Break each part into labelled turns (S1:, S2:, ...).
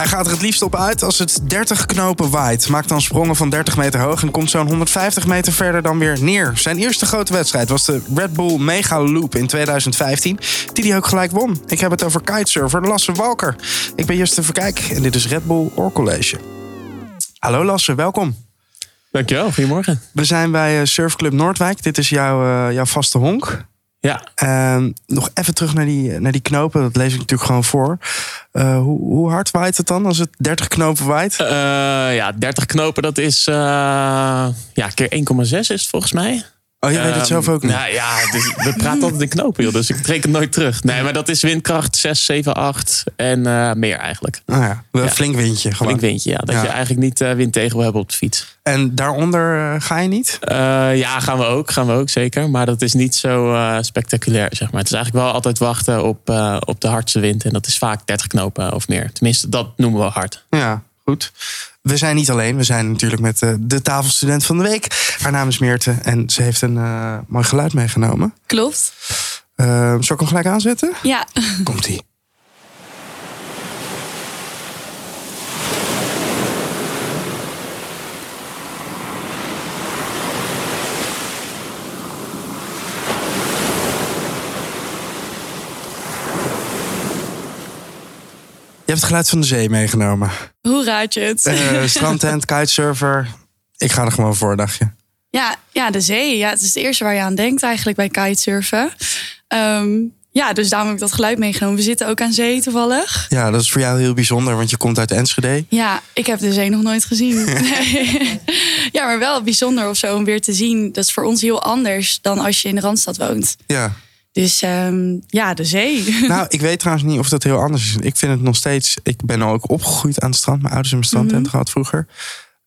S1: Hij gaat er het liefst op uit als het 30 knopen waait. Maakt dan sprongen van 30 meter hoog en komt zo'n 150 meter verder dan weer neer. Zijn eerste grote wedstrijd was de Red Bull Mega Loop in 2015, die hij ook gelijk won. Ik heb het over kitesurfer Lasse Walker. Ik ben Justin Verkijk en dit is Red Bull Oor College. Hallo Lasse, welkom.
S2: Dankjewel, goedemorgen.
S1: We zijn bij eh, Surfclub Noordwijk. Dit is jouw, eh, jouw vaste honk.
S2: Ja,
S1: Ehm, nog even terug naar die, naar die knopen. Dat lees ik natuurlijk gewoon voor. Eh, hoe, hoe hard waait het dan als het 30 knopen waait?
S2: Eh, ja 30 knopen, dat is uh, ja, keer 1,6 is het volgens mij.
S1: Oh, je weet het zelf ook niet?
S2: Nou ja, dus we praten altijd in knopen, joh, dus ik reken nooit terug. Nee, maar dat is windkracht 6, 7, 8 en uh, meer eigenlijk.
S1: Ah ja, een
S2: Ja.
S1: flink windje gewoon.
S2: Flink windje, ja. Dat
S1: Ja.
S2: je eigenlijk niet uh, wind tegen wil hebben op de fiets.
S1: En daaronder eh, ga je niet?
S2: Ja, gaan we ook, gaan we ook zeker. Maar dat is niet zo spectaculair, zeg maar. Het is eigenlijk wel altijd wachten op, op de hardste wind. En dat is vaak 30 knopen of meer. Tenminste, dat noemen we hard.
S1: Ja, goed. We zijn niet alleen. We zijn natuurlijk met uh, de tafelstudent van de week. Haar naam is Meerte en ze heeft een uh, mooi geluid meegenomen.
S3: Klopt.
S1: Uh, zal ik hem gelijk aanzetten?
S3: Ja.
S1: Komt-ie. Hebt het geluid van de zee meegenomen.
S3: Hoe raad je het?
S1: Uh, strandtent, kitesurfer. Ik ga er gewoon voor, dacht je?
S3: Ja, ja, de zee. Ja, het is het eerste waar je aan denkt eigenlijk bij kitesurfen. Um, ja, dus daarom heb ik dat geluid meegenomen. We zitten ook aan zee toevallig.
S1: Ja, dat is voor jou heel bijzonder, want je komt uit Enschede.
S3: Ja, ik heb de zee nog nooit gezien. Nee. ja, maar wel bijzonder of zo om weer te zien. Dat is voor ons heel anders dan als je in de Randstad woont.
S1: Ja.
S3: Dus um, ja, de zee.
S1: Nou, ik weet trouwens niet of dat heel anders is. Ik vind het nog steeds. Ik ben ook opgegroeid aan het strand. Mijn ouders hebben een strandtent mm -hmm. gehad vroeger.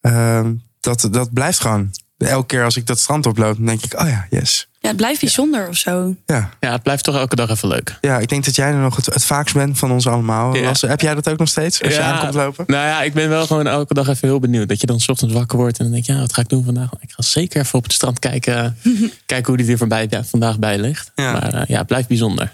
S1: Uh, dat, dat blijft gewoon. Elke keer als ik dat strand oploop, dan denk ik: oh ja, yes.
S3: Ja, het blijft bijzonder ja. of zo.
S1: Ja.
S2: ja, het blijft toch elke dag even leuk.
S1: Ja, ik denk dat jij er nog het, het vaakst bent van ons allemaal. Ja. Heb jij dat ook nog steeds als
S2: ja.
S1: je aankomt lopen?
S2: Nou ja, ik ben wel gewoon elke dag even heel benieuwd. Dat je dan s ochtends wakker wordt en dan denk je, ja, wat ga ik doen vandaag? Ik ga zeker even op het strand kijken, kijken hoe die er voorbij, ja, vandaag bij ligt. Ja. Maar uh, ja, het blijft bijzonder.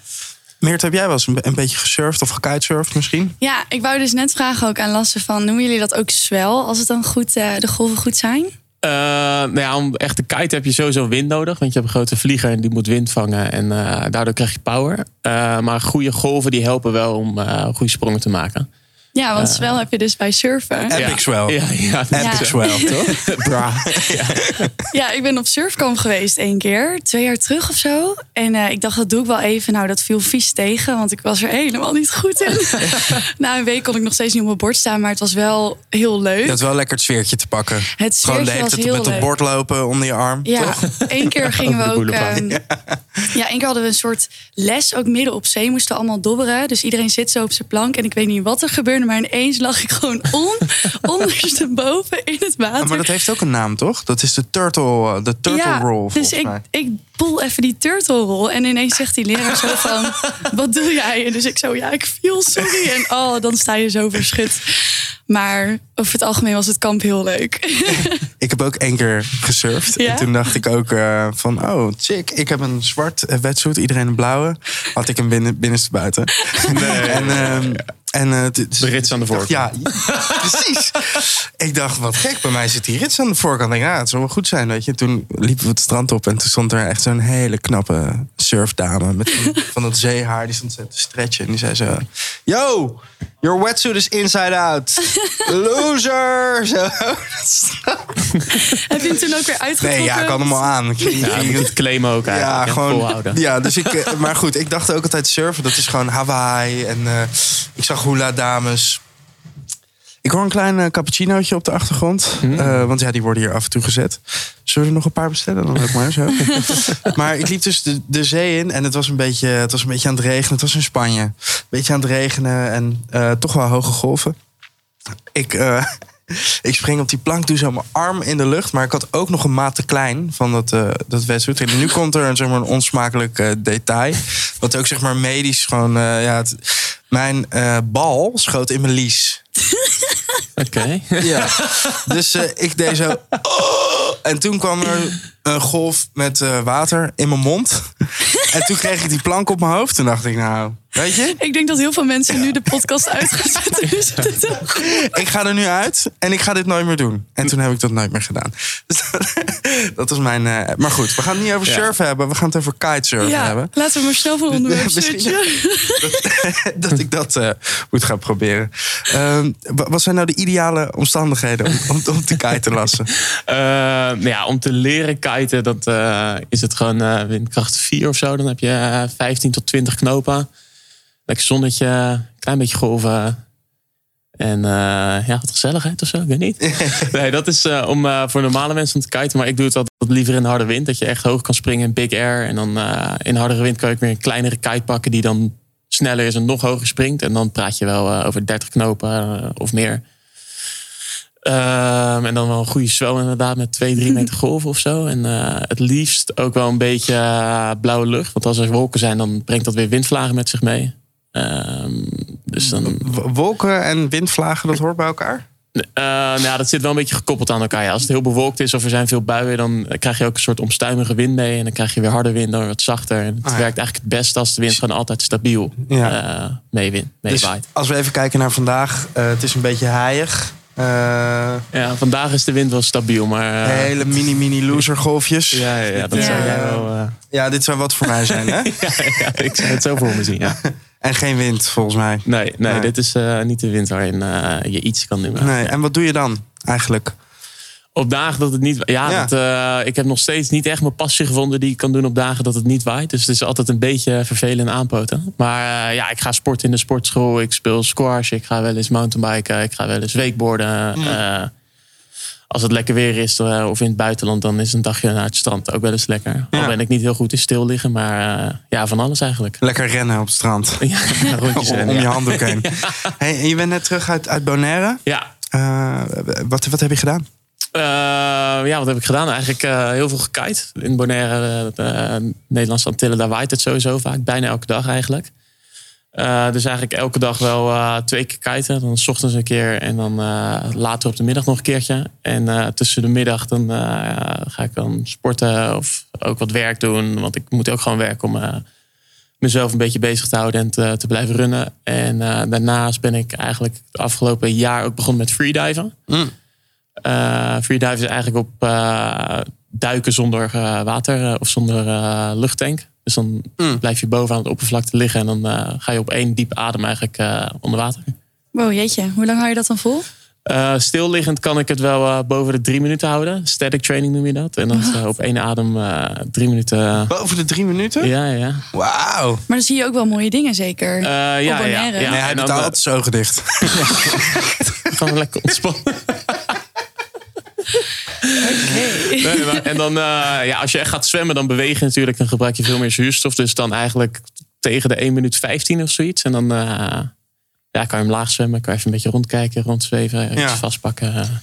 S1: Meert, heb jij wel eens een, een beetje gesurfd of gekitesurfd misschien?
S3: Ja, ik wou dus net vragen ook aan Lasse van... noemen jullie dat ook swell als het dan goed, uh, de golven goed zijn?
S2: Uh, nou ja, om echt te kiten heb je sowieso wind nodig. Want je hebt een grote vlieger en die moet wind vangen. En uh, daardoor krijg je power. Uh, maar goede golven die helpen wel om goede sprongen te maken.
S3: Ja, want swell heb je dus bij surfen.
S1: Epic
S2: ja.
S1: swell.
S2: Ja, ja,
S1: Epic
S3: ja.
S1: swell, toch?
S2: Bra.
S3: ja. ja, ik ben op surfkamp geweest één keer. Twee jaar terug of zo. En uh, ik dacht, dat doe ik wel even. Nou, dat viel vies tegen. Want ik was er helemaal niet goed in. Na een week kon ik nog steeds niet op mijn bord staan. Maar het was wel heel leuk.
S1: Je had wel lekker het sfeertje te pakken.
S3: Het
S1: Gewoon de
S3: was
S1: hele
S3: heel
S1: met het bord lopen onder je arm.
S3: Ja,
S1: toch?
S3: één keer gingen we ook... Um, ja, één keer hadden we een soort les ook midden op zee. Moesten we allemaal dobberen. Dus iedereen zit zo op zijn plank. En ik weet niet wat er Maar ineens lag ik gewoon on, ondersteboven in het water.
S1: Maar dat heeft ook een naam, toch? Dat is de turtle, de turtle
S3: ja,
S1: roll.
S3: Dus ik,
S1: mij.
S3: ik poel even die turtle roll. En ineens zegt die leraar zo van, wat doe jij? En dus ik zo, ja, ik viel, sorry. En oh, dan sta je zo verschut. Maar over het algemeen was het kamp heel leuk.
S1: ik heb ook één keer gesurfd.
S3: Ja?
S1: En toen dacht ik ook uh, van, oh, chick. Ik heb een zwart wetsuit, iedereen een blauwe. Had ik hem binnen, binnenste buiten.
S2: Nee.
S1: en, uh, en, uh,
S2: de rits aan de voorkant.
S1: Ja, precies. ik dacht, wat gek, bij mij zit die rits aan de voorkant. Ik, ja, het zal wel goed zijn, weet je. Toen liepen we het strand op en toen stond er echt zo'n hele knappe surfdame. Met van, van dat zeehaar, die stond te stretchen. En die zei zo, yo, your wetsuit is inside out. Loser! Zo.
S3: Heb je hem toen ook weer uitgetrokken?
S1: Nee, ja, ik had hem al aan. Ik ging,
S2: ja, het claimen ook eigenlijk.
S1: Ja, gewoon. Ja, dus ik, maar goed, ik dacht ook altijd surfen, dat is gewoon Hawaii. En uh, ik zag hula dames. Ik hoor een klein uh, cappuccinootje op de achtergrond. Mm. Uh, want ja, die worden hier af en toe gezet. Zullen we er nog een paar bestellen? Dan ook maar zo. maar ik liep dus de, de, zee in en het was, een beetje, het was een beetje aan het regenen. Het was in Spanje. Een beetje aan het regenen en uh, toch wel hoge golven. Ik, ik spring op die plank, doe zo mijn arm in de lucht. Maar ik had ook nog een maat te klein van dat, uh, dat wetsuit. En nu komt er een, zeg maar, een onsmakelijk uh, detail. Wat ook zeg maar medisch gewoon... Uh, ja, het, mijn bal schoot in mijn lies.
S2: Oké.
S1: Ja. Dus ik deed zo... Oh, en toen kwam er een golf met water in mijn mond. En toen kreeg ik die plank op mijn hoofd. Toen dacht ik, nou... Weet je?
S3: Ik denk dat heel veel mensen nu de podcast uit gaan zetten. Dus.
S1: Ik ga er nu uit en ik ga dit nooit meer doen. En toen heb ik dat nooit meer gedaan. Dus dat is mijn... eh, maar goed, we gaan het niet over
S2: Ja.
S1: surfen hebben. We gaan het over kitesurfen
S3: Ja,
S1: hebben.
S3: laten we maar snel van onderwerp switchen.
S1: dat ik dat eh, moet gaan proberen. Ehm, wa- wat zijn nou de ideale omstandigheden om, om, om te kiten lassen?
S2: Eh, nou ja, om te leren kiten, dat, eh, is het gewoon eh, windkracht 4 of zo. Dan heb je eh, 15 tot 20 knopen. Lekker zonnetje, klein beetje golven. En eh, ja, wat gezelligheid of zo, ik weet niet. nee, dat is eh, om eh, voor normale mensen om te kiten. Maar ik doe het altijd liever in harde wind. Dat je echt hoog kan springen in big air. En dan in hardere wind kan ik weer een kleinere kite pakken die dan sneller is en nog hoger springt. En dan praat je wel over 30 knopen of meer. Ehm, en dan wel een goede swell inderdaad met 2, 3 meter golven of zo. En het liefst ook wel een beetje blauwe lucht. Want als er wolken zijn, dan brengt dat weer windvlagen met zich mee. Ehm, dus dan,
S1: Wolken en windvlagen, dat hoort bij elkaar?
S2: eh, nou ja, dat zit wel een beetje gekoppeld aan elkaar. Ja, als het heel bewolkt is of er zijn veel buien, dan krijg je ook een soort omstuimige wind mee. En dan krijg je weer harde wind, dan wat zachter. En het
S1: Ah, ja.
S2: werkt eigenlijk het beste als de wind gewoon altijd stabiel
S1: Ja.
S2: eh meewin-
S1: Dus
S2: meewaait.
S1: als we even kijken naar vandaag. eh, het is een beetje haaiig.
S2: Ja, vandaag is de wind wel stabiel, maar...
S1: hele mini, mini loser golfjes.
S2: ja, ja, dat zou jij wel...
S1: Ja, dit zou wat voor mij zijn, hè?
S2: ja, ja, ik zou het zo voor me zien, ja.
S1: En geen wind, volgens mij.
S2: Nee, nee,
S1: Nee.
S2: dit is eh, niet de wind waarin eh, je iets kan doen.
S1: Nee. En wat doe je dan eigenlijk?
S2: Op dagen dat het niet... Ja,
S1: Ja.
S2: Dat, eh, ik heb nog steeds niet echt mijn passie gevonden die ik kan doen op dagen dat het niet waait. Dus het is altijd een beetje vervelend aanpoten. Maar ja, ik ga sporten in de sportschool. Ik speel squash. Ik ga wel eens mountainbiken. Ik ga wel eens wakeboarden. Eh, als het lekker weer is eh, of in het buitenland, dan is een dagje naar het strand ook wel eens lekker.
S1: Ja.
S2: Al ben ik niet heel goed in stil liggen, maar eh, ja, van alles eigenlijk.
S1: Lekker rennen op het strand.
S2: Ja, rondjes
S1: Om,
S2: rennen,
S1: om je handdoek heen. Hey, je bent net terug uit, uit Bonaire.
S2: Ja,
S1: Eh, wat, wat heb je gedaan?
S2: Ja, wat heb ik gedaan? Eigenlijk heel veel gekite. In Bonaire, Nederlandse Antillen, daar waait het sowieso vaak. Bijna elke dag eigenlijk. Eh, dus eigenlijk elke dag wel eh, twee keer kiten. Dan 's ochtends een keer en dan eh, later op de middag nog een keertje. En tussen de middag dan ga ik dan sporten of ook wat werk doen. Want ik moet ook gewoon werken om mezelf een beetje bezig te houden en te, te blijven runnen. En daarnaast ben ik eigenlijk het afgelopen jaar ook begonnen met freediven.
S1: Mm.
S2: Eh freedive is eigenlijk op duiken zonder water of zonder luchttank. Dus dan
S1: Mm.
S2: blijf je boven aan het oppervlakte liggen en dan eh, ga je op één diep adem eigenlijk eh, onder water.
S3: Wow, jeetje. Hoe lang hou je dat dan vol?
S2: Eh, stilliggend kan ik het wel eh, boven de drie minuten houden. Static training noem je dat. En dan is, eh, op één adem eh, drie minuten.
S1: Boven de drie minuten?
S2: Ja, ja. ja.
S1: Wauw.
S3: Maar dan zie je ook wel mooie dingen zeker.
S2: Eh, ja, ja, ja.
S1: nee, hij
S2: en
S1: doet
S2: dan, eh,
S1: altijd zijn ogen dicht.
S2: Gewoon lekker ontspannen. Nee, maar- en dan, eh, ja, als je echt gaat zwemmen, dan beweeg je natuurlijk. Dan gebruik je veel meer zuurstof. Dus dan eigenlijk tegen de 1 minuut 15 of zoiets. En dan eh, ja, kan je hem laag zwemmen. Kan je even een beetje rondkijken, rondzweven. Iets
S1: Ja.
S2: vastpakken.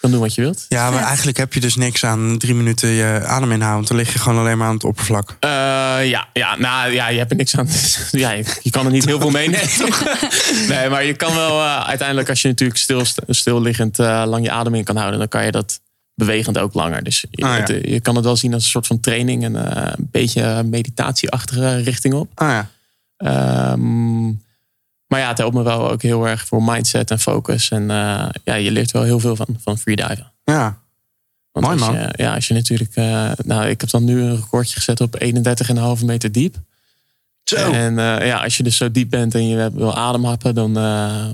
S2: kan doen wat je wilt.
S1: Ja, maar eigenlijk heb je dus niks aan drie minuten je adem inhouden. Want dan lig je gewoon alleen maar aan het oppervlak.
S2: Eh, ja, ja, nou ja, je hebt er niks aan. ja, je, je kan er niet heel veel meenemen. nee, maar je kan wel eh, uiteindelijk, als je natuurlijk stil, stilliggend eh, lang je adem in kan houden, dan kan je dat bewegend ook langer. Dus je,
S1: Ah, ja.
S2: het- je kan het wel zien als een soort van training en eh, een beetje meditatieachtige richting op.
S1: Ah ja.
S2: Ehm, maar ja, het helpt me wel ook heel erg voor mindset en focus. En eh, ja, je leert wel heel veel van, van freediven.
S1: Ja.
S2: Want
S1: Mooi,
S2: als
S1: man.
S2: Je, ja, als je natuurlijk... eh, nou, ik heb dan nu een recordje gezet op 31,5 meter diep.
S1: Zo.
S2: En eh, ja, als je dus zo diep bent en je wil ademhappen... dan eh,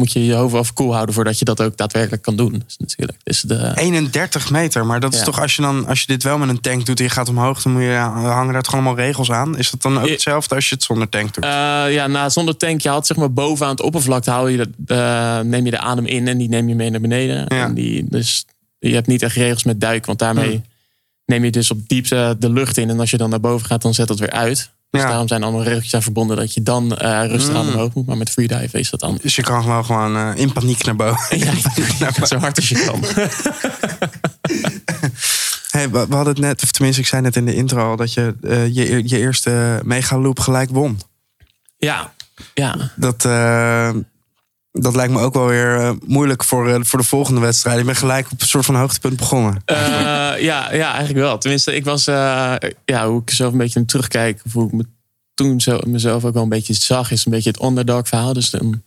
S2: moet je je hoofd even koel houden... voordat je dat ook daadwerkelijk kan doen. Dus natuurlijk. Dus de,
S1: 31 meter, maar dat is toch als je dan als je dit wel met een tank doet en je gaat omhoog, dan moet je hangen daar toch allemaal regels aan. Is dat dan ook hetzelfde als je het zonder tank doet?
S2: Eh, ja, nou, zonder tank, je had zeg maar boven aan het oppervlak hou je dat, eh, neem je de adem in en die neem je mee naar beneden.
S1: Ja.
S2: En die, dus je hebt niet echt regels met duiken, want daarmee
S1: Hmm.
S2: neem je dus op diepte de lucht in. En als je dan naar boven gaat, dan zet dat weer uit. Dus
S1: Ja.
S2: daarom zijn allemaal regeltjes aan verbonden dat je dan eh, rustig aan
S1: Hmm.
S2: omhoog moet. Maar met freedive is dat anders.
S1: Dus je kan gewoon, gewoon eh, in paniek naar boven.
S2: Ja, zo hard als je kan.
S1: Hey, we, hadden het net, of tenminste, ik zei net in de intro al dat je eh, je, je eerste megaloop gelijk won.
S2: Ja, ja.
S1: Dat, dat lijkt me ook wel weer eh, moeilijk voor, eh, voor de volgende wedstrijd. Je bent gelijk op een soort van hoogtepunt begonnen.
S2: Eh, ja, ja, eigenlijk wel. Tenminste, ik was, ja, hoe ik zelf een beetje terugkijk, hoe ik me toen zo, mezelf ook wel een beetje zag, is een beetje het underdog verhaal. Dus dan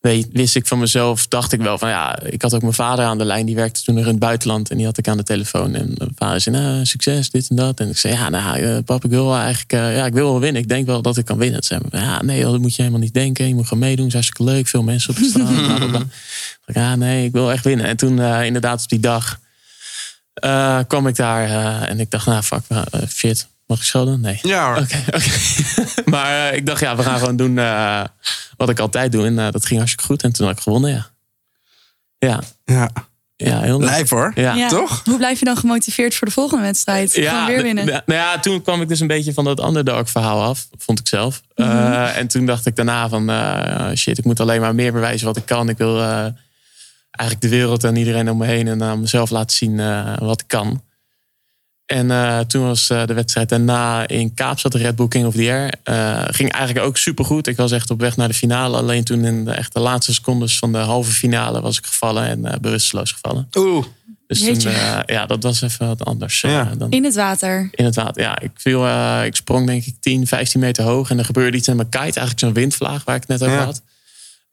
S2: weet, wist ik van mezelf, dacht ik wel van ja, ik had ook mijn vader aan de lijn, die werkte toen nog in het buitenland en die had ik aan de telefoon. En mijn vader zei, nou, succes, dit en dat. En ik zei, ja, nou, uh, pap, ik wil wel eigenlijk, uh, ja, ik wil wel winnen. Ik denk wel dat ik kan winnen. Zei, ja, nee, dat moet je helemaal niet denken. Je moet gewoon meedoen, is hartstikke leuk, veel mensen op de straat. ja, nee, ik wil echt winnen. En toen uh, inderdaad op die dag kwam ik daar en ik dacht, nou, fuck, shit. Mag ik schelden? Nee.
S1: Ja hoor.
S2: Oké, okay, okay. maar ik dacht, ja, we gaan gewoon doen wat ik altijd doe. En dat ging hartstikke goed. En toen had ik gewonnen, ja. Ja.
S1: Ja.
S2: Ja, heel leuk.
S1: Lijf hoor.
S2: Ja.
S3: Ja.
S1: Toch?
S3: Hoe blijf je dan gemotiveerd voor de volgende wedstrijd? Gewoon weer winnen.
S2: Nou ja, toen kwam ik dus een beetje van dat underdog verhaal af, vond ik zelf. Mm -hmm. uh, en toen dacht ik daarna van, uh, shit, ik moet alleen maar meer bewijzen wat ik kan. Ik wil uh, eigenlijk de wereld en iedereen om me heen en aan mezelf laten zien wat ik kan. En uh, toen was uh, de wedstrijd daarna in Kaapstad, de Red Bull King of the Air. Uh, ging eigenlijk ook supergoed. Ik was echt op weg naar de finale. Alleen toen in de, echt de laatste secondes van de halve finale was ik gevallen en bewusteloos gevallen.
S1: Oeh.
S2: Dus toen, ja, dat was even wat anders.
S1: Ja.
S2: dan
S3: In het water.
S2: in het water. Ja, ik, viel, ik sprong denk ik 10, 15 meter hoog. En er gebeurde iets in mijn kite. Eigenlijk zo'n windvlaag waar ik het net over
S1: Ja.
S2: had.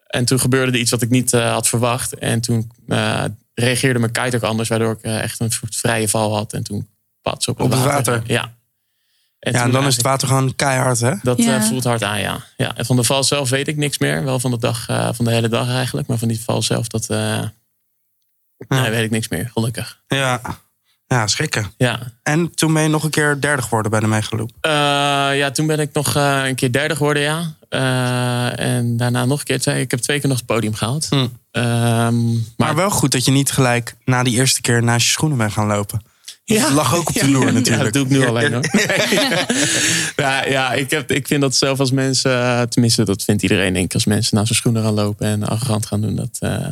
S2: En toen gebeurde er iets wat ik niet eh, had verwacht. En toen eh, reageerde mijn kite ook anders. Waardoor ik eh, echt een soort vrije val had. En toen pats op het
S1: Op het
S2: water.
S1: water.
S2: Ja. En
S1: Ja, en dan is het water gewoon keihard hè?
S2: Dat
S3: Ja.
S2: eh, voelt hard aan, ja. ja. En van de val zelf weet ik niks meer. Wel van de, dag, eh, van de hele dag eigenlijk. Maar van die val zelf, dat eh, nee, weet ik niks meer. Gelukkig.
S1: Ja. Ja, schrikken.
S2: Ja.
S1: En toen ben je nog een keer derde geworden bij de Megaloop.
S2: Eh, ja, toen ben ik nog eh, een keer derde geworden, ja. Eh, en daarna nog een keer. twee- Ik heb twee keer nog het podium gehaald.
S1: Hm.
S2: Ehm, maar
S1: Maar wel goed dat je niet gelijk na die eerste keer naast je schoenen bent gaan lopen. Het lag ook op de loer
S2: Ja,
S1: natuurlijk.
S2: dat doe ik nu alleen hoor. ja, ja ik, heb, ik vind dat zelf als mensen, eh, tenminste dat vindt iedereen denk ik, als mensen naar zijn schoenen gaan lopen en arrogant gaan doen, dat, eh,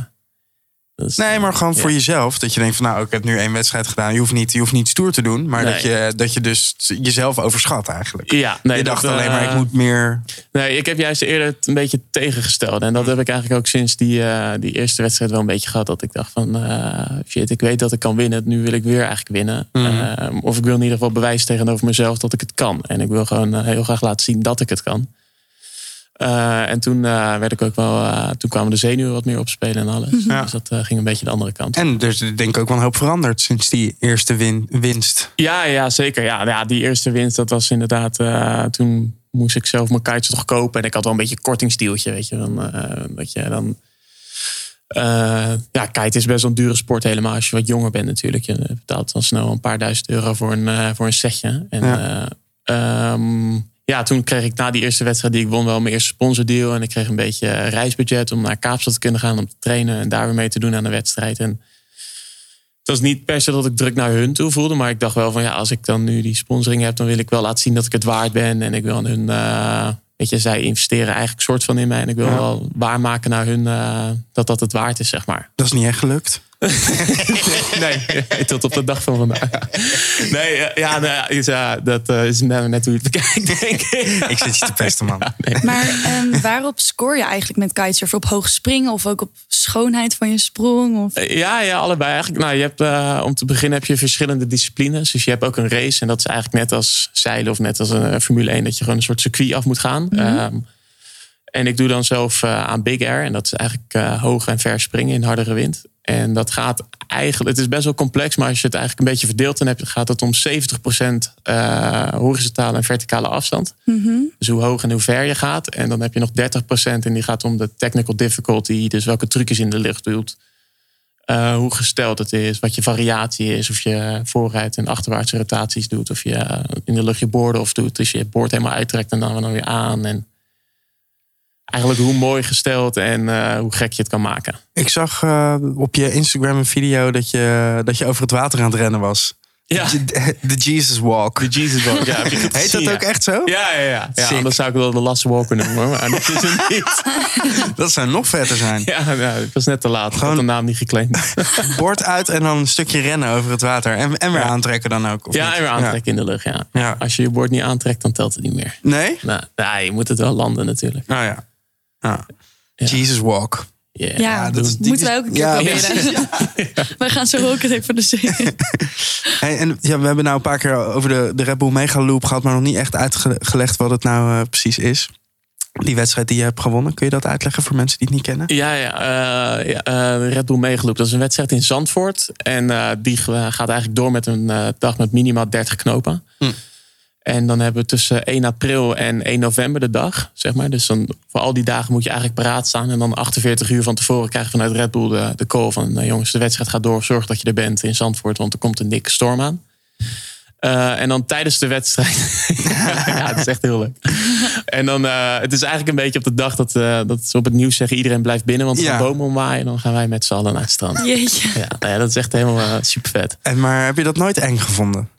S1: Nee, maar gewoon voor
S2: Ja.
S1: jezelf. Dat je denkt van nou, ik heb nu één wedstrijd gedaan. Je hoeft niet, je hoeft niet stoer te doen. Maar
S2: Nee.
S1: dat, je, dat je dus jezelf overschat eigenlijk.
S2: Ja, nee,
S1: je
S2: dat,
S1: dacht alleen
S2: eh,
S1: maar, ik moet meer...
S2: Nee, ik heb juist eerder het een beetje tegengesteld. En dat heb ik eigenlijk ook sinds die, eh, die eerste wedstrijd wel een beetje gehad. Dat ik dacht van, eh, shit, ik weet dat ik kan winnen. Nu wil ik weer eigenlijk winnen. Eh, of ik wil in ieder geval bewijzen tegenover mezelf dat ik het kan. En ik wil gewoon eh, heel graag laten zien dat ik het kan. Eh, en toen eh, werd ik ook wel, eh, toen kwamen de zenuwen wat meer opspelen en alles.
S1: Ja.
S2: Dus dat ging een beetje de andere kant.
S1: En dus denk ik ook wel een hoop veranderd sinds die eerste win, winst.
S2: Ja, ja, zeker. Ja, ja, die eerste winst, dat was inderdaad. toen moest ik zelf mijn kites nog kopen. En ik had wel een beetje een kortingsdeeltje, weet je. Dan, dat je dan. ja, kite is best wel een dure sport, helemaal als je wat jonger bent, natuurlijk. Je betaalt dan snel een paar duizend euro voor een, eh, voor een setje. En
S1: Ja.
S2: ja. Ja, toen kreeg ik na die eerste wedstrijd die ik won wel mijn eerste sponsordeal. En ik kreeg een beetje reisbudget om naar Kaapstad te kunnen gaan om te trainen en daar weer mee te doen aan de wedstrijd. En het was niet per se dat ik druk naar hun toe voelde. Maar ik dacht wel van ja, als ik dan nu die sponsoring heb, dan wil ik wel laten zien dat ik het waard ben. En ik wil aan hun. eh, weet je, zij investeren eigenlijk soort van in mij. En ik wil
S1: Ja.
S2: wel waarmaken naar hun eh, dat dat het waard is, zeg maar.
S1: Dat is niet echt gelukt.
S2: nee, tot op de dag van vandaag. Nee, eh, ja, nou ja, is, ja, dat eh, is nou net hoe je het bekijkt, denk ik.
S1: Ik zit je te pesten, man.
S2: Nee.
S3: Maar ehm, waarop scoor je eigenlijk met kitesurfen? Op hoog springen of ook op schoonheid van je sprong? Of...
S2: Eh, Ja, ja, allebei eigenlijk. Nou, je hebt, eh, om te beginnen heb je verschillende disciplines. Dus je hebt ook een race. En dat is eigenlijk net als zeilen of net als een Formule 1. Dat je gewoon een soort circuit af moet gaan. Ehm, en ik doe dan zelf eh, aan Big Air. En dat is eigenlijk eh, hoog en ver springen in hardere wind. En dat gaat eigenlijk... Het is best wel complex. Maar als je het eigenlijk een beetje verdeelt... dan heb je, gaat het om 70% eh horizontale en verticale afstand. Dus hoe hoog en hoe ver je gaat. En dan heb je nog 30% en die gaat om de technical difficulty. Dus welke trucjes in de lucht doet. Eh, hoe gesteld het is, wat je variatie is. Of je vooruit en achterwaartse rotaties doet. Of je in de lucht je boorden of doet. Dus je het boord helemaal uittrekt en dan, dan weer aan. En eigenlijk hoe mooi gesteld en eh, hoe gek je het kan maken.
S1: Ik zag eh, op je Instagram een video dat je, dat je over het water aan het rennen was.
S2: Ja,
S1: De, Jesus Walk.
S2: de Jesus Walk. Ja,
S1: Heet
S2: gezien,
S1: dat ook echt zo?
S2: Ja, ja, ja. ja anders zou ik wel de Lasse Walker noemen. Maar dat is het niet.
S1: Dat zou nog vetter zijn.
S2: Ja, ja, het was net te laat. Ik had
S1: Gewoon-
S2: de naam niet geclaimd.
S1: Bord uit en dan een stukje rennen over het water. En, en weer
S2: Ja.
S1: aantrekken dan ook. Of
S2: Ja,
S1: niet?
S2: en weer aantrekken in de lucht, ja.
S1: Ja.
S2: Als je je bord niet aantrekt, dan telt het niet meer.
S1: Nee?
S2: Nou, nou, je moet het wel landen natuurlijk.
S1: Nou ja. Ja. Jesus Walk.
S2: Yeah.
S3: Ja,
S1: dat
S3: moeten wij ook een keer
S1: ja,
S3: proberen. Wij gaan zo ook even de zee.
S1: Hey, en ja, we hebben nou een paar keer over de, de Red Bull Mega Loop gehad, maar nog niet echt uitgelegd wat het nou eh, precies is. Die wedstrijd die je hebt gewonnen, kun je dat uitleggen voor mensen die het niet kennen?
S2: Ja, ja, eh, ja eh, de Red Bull Meegeloop. Dat is een wedstrijd in Zandvoort. En eh, die gaat eigenlijk door met een dag met minimaal 30 knopen.
S1: Hm.
S2: En dan hebben we tussen 1 april en 1 november de dag, zeg maar. Dus dan, voor al die dagen moet je eigenlijk paraat staan. En dan 48 uur van tevoren krijg je vanuit Red Bull de, de call van... eh, jongens, de wedstrijd gaat door, zorg dat je er bent in Zandvoort... want er komt een dikke storm aan. Eh, en dan tijdens de wedstrijd. ja, het is echt heel leuk. En dan, eh, het is eigenlijk een beetje op de dag dat, eh, dat ze op het nieuws zeggen: iedereen blijft binnen, want er
S1: Ja.
S2: gaan bomen omwaaien. En dan gaan wij met z'n allen naar het strand.
S3: Jeetje.
S2: Ja, nou ja, dat is echt helemaal super vet.
S1: En, maar heb je dat nooit eng gevonden?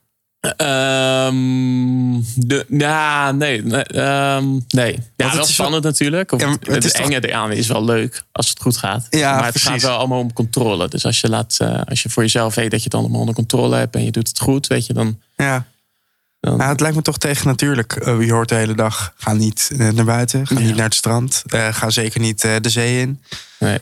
S2: De, ja, nee. nee, ehm, nee. Ja, wel
S1: is
S2: spannend natuurlijk. Of
S1: Ja, maar
S2: het
S1: het is
S2: het
S1: toch-
S2: enge eraan is wel leuk als het goed gaat.
S1: Ja,
S2: maar het
S1: precies.
S2: gaat wel allemaal om controle. Dus als je, laat, eh, als je voor jezelf weet dat je het allemaal onder controle hebt en je doet het goed, weet je, dan.
S1: Ja.
S2: dan
S1: Nou, het lijkt me toch tegen natuurlijk. Eh, je hoort de hele dag, ga niet eh, naar buiten, ga
S2: Ja.
S1: niet naar het strand, ga zeker niet de zee in.
S2: nee.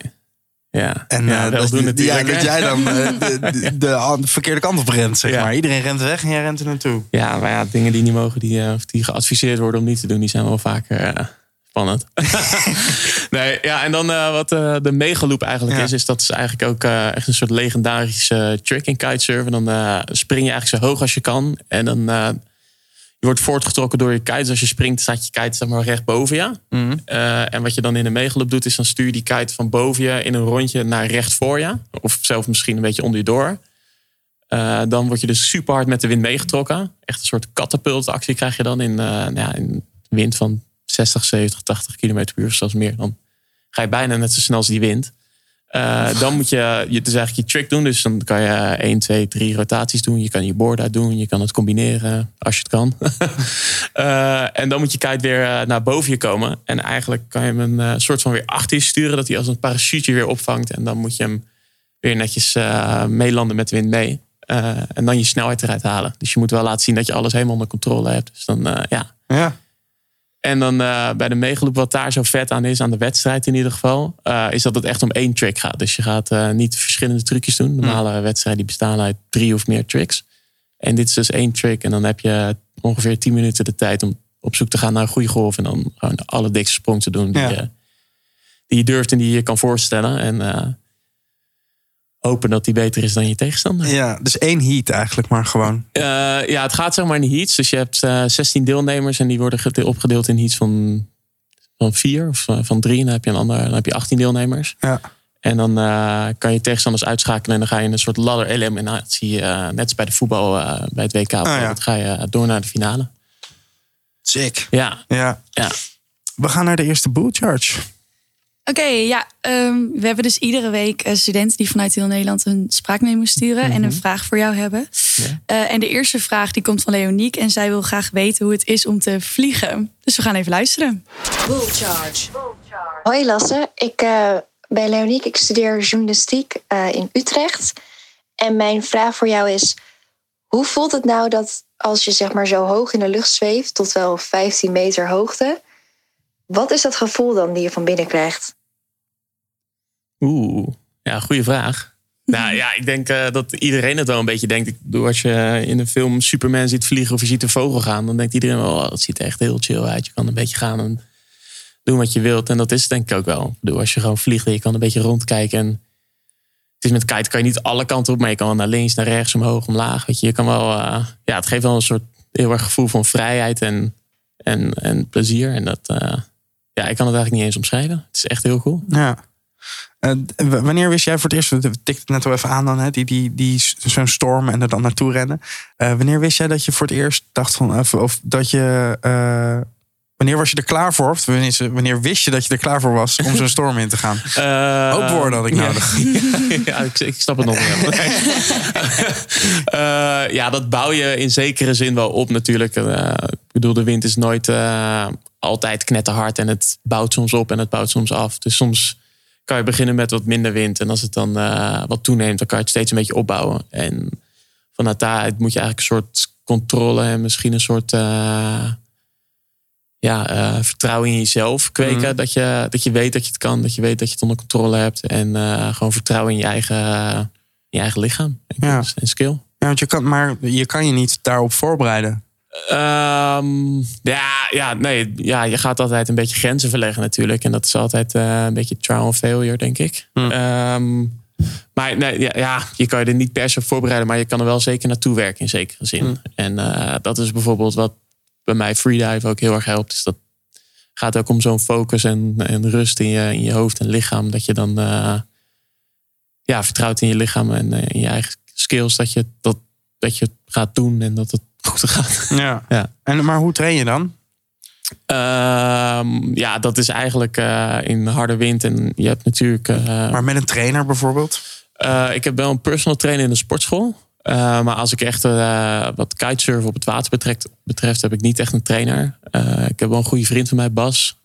S2: Ja,
S1: En
S2: ja, wel
S1: dat, ja, dat jij dan eh, de, de, de an- verkeerde kant op rent, zeg
S2: Ja.
S1: maar. Iedereen rent weg en jij rent er naartoe.
S2: Ja, maar ja, dingen die niet mogen, die, eh, of die geadviseerd worden om niet te doen, die zijn wel vaker spannend. nee, ja, en dan wat de megaloop eigenlijk is, is dat is eigenlijk ook echt een soort legendarische trick in kitesurfen. Dan spring je eigenlijk zo hoog als je kan. En dan je wordt voortgetrokken door je kite. Dus als je springt, staat je kite zeg maar recht boven je. Eh, en wat je dan in de megaloop doet, is dan stuur je die kite van boven je in een rondje naar recht voor je. Of zelf misschien een beetje onder je door. Eh, dan word je dus super hard met de wind meegetrokken. Echt een soort katapultactie krijg je dan in, eh, nou ja, in wind van 60, 70, 80 km per uur, of zelfs meer. Dan ga je bijna net zo snel als die wind. Eh, dan moet je, je dus eigenlijk je trick doen. Dus dan kan je 1, 2, 3 rotaties doen. Je kan je board uit doen. Je kan het combineren als je het kan. Eh, en dan moet je kite weer eh, naar boven je komen. En eigenlijk kan je hem een soort van weer achter je sturen. Dat hij als een parachute weer opvangt. En dan moet je hem weer netjes meelanden met de wind mee. En dan je snelheid eruit halen. Dus je moet wel laten zien dat je alles helemaal onder controle hebt. Dus dan, ja.
S1: Ja.
S2: En dan eh, bij de meegeloop, wat daar zo vet aan is, aan de wedstrijd in ieder geval, eh, is dat het echt om één trick gaat. Dus je gaat eh, niet verschillende trucjes doen. Normale wedstrijden die bestaan uit drie of meer tricks. En dit is dus één trick. En dan heb je ongeveer 10 minuten de tijd om op zoek te gaan naar een goede golf. En dan gewoon de allerdikste sprong te doen die,
S1: Ja.
S2: je, die je durft en die je kan voorstellen. En hopen dat die beter is dan je tegenstander.
S1: ja, dus één heat eigenlijk maar gewoon.
S2: Eh, ja, het gaat zeg maar in heats. Dus je hebt eh 16 deelnemers en die worden gede- opgedeeld in heats van, van vier of eh, van drie. En dan heb je een ander, dan heb je 18 deelnemers.
S1: Ja.
S2: En dan kan je tegenstanders uitschakelen en dan ga je in een soort ladder eliminatie, net als bij de voetbal bij het WK.
S1: ja.
S2: Dan ga je door naar de finale.
S1: Sick.
S2: Ja,
S1: Ja.
S2: ja.
S1: We gaan naar de eerste bull charge.
S3: Oké, ja. ehm, we hebben dus iedere week eh, studenten die vanuit heel Nederland een spraakmemo sturen en een vraag voor jou hebben.
S2: Ja.
S3: Eh, en de eerste vraag die komt van Leoniek en zij wil graag weten hoe het is om te vliegen. Dus we gaan even luisteren.
S4: Bull Charge.
S5: Hoi Lasse, ik eh, ben Leoniek. Ik studeer journalistiek eh, in Utrecht. En mijn vraag voor jou is: hoe voelt het nou dat als je zeg maar zo hoog in de lucht zweeft, tot wel 15 meter hoogte, wat is dat gevoel dan die je van binnen krijgt?
S2: Oeh, ja, goede vraag. Nou ja, ik denk eh, dat iedereen het wel een beetje denkt. Ik bedoel, als je in een film Superman ziet vliegen of je ziet een vogel gaan, dan denkt iedereen wel, oh, dat ziet er echt heel chill uit. Je kan een beetje gaan en doen wat je wilt. En dat is het denk ik ook wel. Ik bedoel, als je gewoon vliegt en je kan een beetje rondkijken. En het is met kite kan je niet alle kanten op, maar je kan wel naar links, naar rechts, omhoog, omlaag. Weet je, je kan wel, eh, ja, het geeft wel een soort heel erg gevoel van vrijheid en, en, en plezier. En dat, eh, ja, ik kan het eigenlijk niet eens omschrijven. Het is echt heel cool.
S1: Ja. Eh, wanneer wist jij voor het eerst, we tikten het net al even aan dan, hè, die, die, die, zo'n storm en er dan naartoe rennen. Eh, wanneer wist jij dat je voor het eerst dacht van, of, of dat je, eh, wanneer was je er klaar voor? Of wanneer, wist je dat je er klaar voor was om zo'n storm in te gaan?
S2: Eh,
S1: Hoop woorden had ik
S2: ja.
S1: nodig.
S2: ja, ik, ik snap het nog niet. Eh, ja, dat bouw je in zekere zin wel op natuurlijk. Eh, ik bedoel, de wind is nooit altijd knetterhard. En het bouwt soms op en het bouwt soms af. Dus soms kan je beginnen met wat minder wind. En als het dan wat toeneemt, dan kan je het steeds een beetje opbouwen. En vanuit daaruit moet je eigenlijk een soort controle en misschien een soort... eh, ja, uh, vertrouwen in jezelf kweken.
S1: Mhm.
S2: Dat, je, dat je weet dat je het kan, dat je weet dat je het onder controle hebt. En uh, gewoon vertrouwen in je eigen, je eigen lichaam
S1: Ja.
S2: en skill.
S1: Ja, want je kan, maar je kan je niet daarop voorbereiden.
S2: Um, ja, ja, nee, ja, je gaat altijd een beetje grenzen verleggen natuurlijk. En dat is altijd uh, een beetje trial and failure, denk ik.
S1: Hmm.
S2: Um, maar nee, ja, ja, je kan je er niet per se op voorbereiden, maar je kan er wel zeker naartoe werken in zekere zin.
S1: Hmm.
S2: En uh, dat is bijvoorbeeld wat bij mij freedive ook heel erg helpt. Dus dat gaat ook om zo'n focus en, en rust in je, in je hoofd en lichaam. Dat je dan uh, ja, vertrouwt in je lichaam en uh, in je eigen skills. Dat je, dat, dat je het gaat doen en dat het goed gaat.
S1: Ja.
S2: ja.
S1: En, maar hoe train je dan?
S2: Um, ja, dat is eigenlijk uh, in harde wind. En je hebt natuurlijk.
S1: Maar met een trainer bijvoorbeeld?
S2: Ik heb wel een personal trainer in de sportschool. Uh, maar als ik echt uh, wat kitesurfen op het water betrekt, betreft, heb ik niet echt een trainer. Uh, ik heb wel een goede vriend van mij, Bas.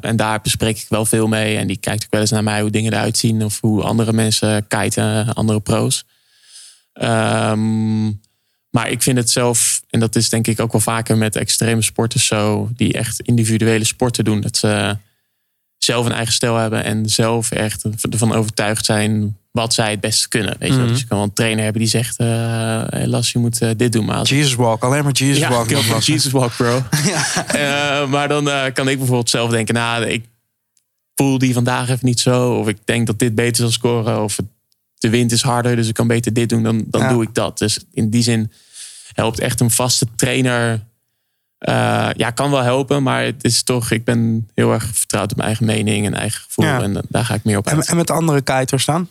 S2: en daar bespreek ik wel veel mee. En die kijkt ook wel eens naar mij hoe dingen eruit zien. Of hoe andere mensen kiten, andere pro's. Um, maar ik vind het zelf, en dat is denk ik ook wel vaker met extreme sporters zo, die echt individuele sporten doen. Dat ze zelf een eigen stijl hebben en zelf echt ervan overtuigd zijn wat zij het beste kunnen. Weet je?
S1: Mhm.
S2: Dus je kan wel een trainer hebben die zegt, uh, hey Las, je moet uh, dit doen. Maar als
S1: Jesus walk, alleen maar Jesus
S2: ja,
S1: walk.
S2: Jesus walk, bro. ja. uh, maar dan kan ik bijvoorbeeld zelf denken, nou, ik voel die vandaag even niet zo. Of ik denk dat dit beter zal scoren. Of de wind is harder, dus ik kan beter dit doen. Dan, dan
S1: Ja.
S2: doe ik dat. Dus in die zin helpt echt een vaste trainer. Uh, ja, kan wel helpen, maar het is toch, ik ben heel erg vertrouwd op mijn eigen mening en eigen gevoel.
S1: Ja.
S2: En daar ga ik meer op
S1: En,
S2: uit.
S1: en met andere kiters dan?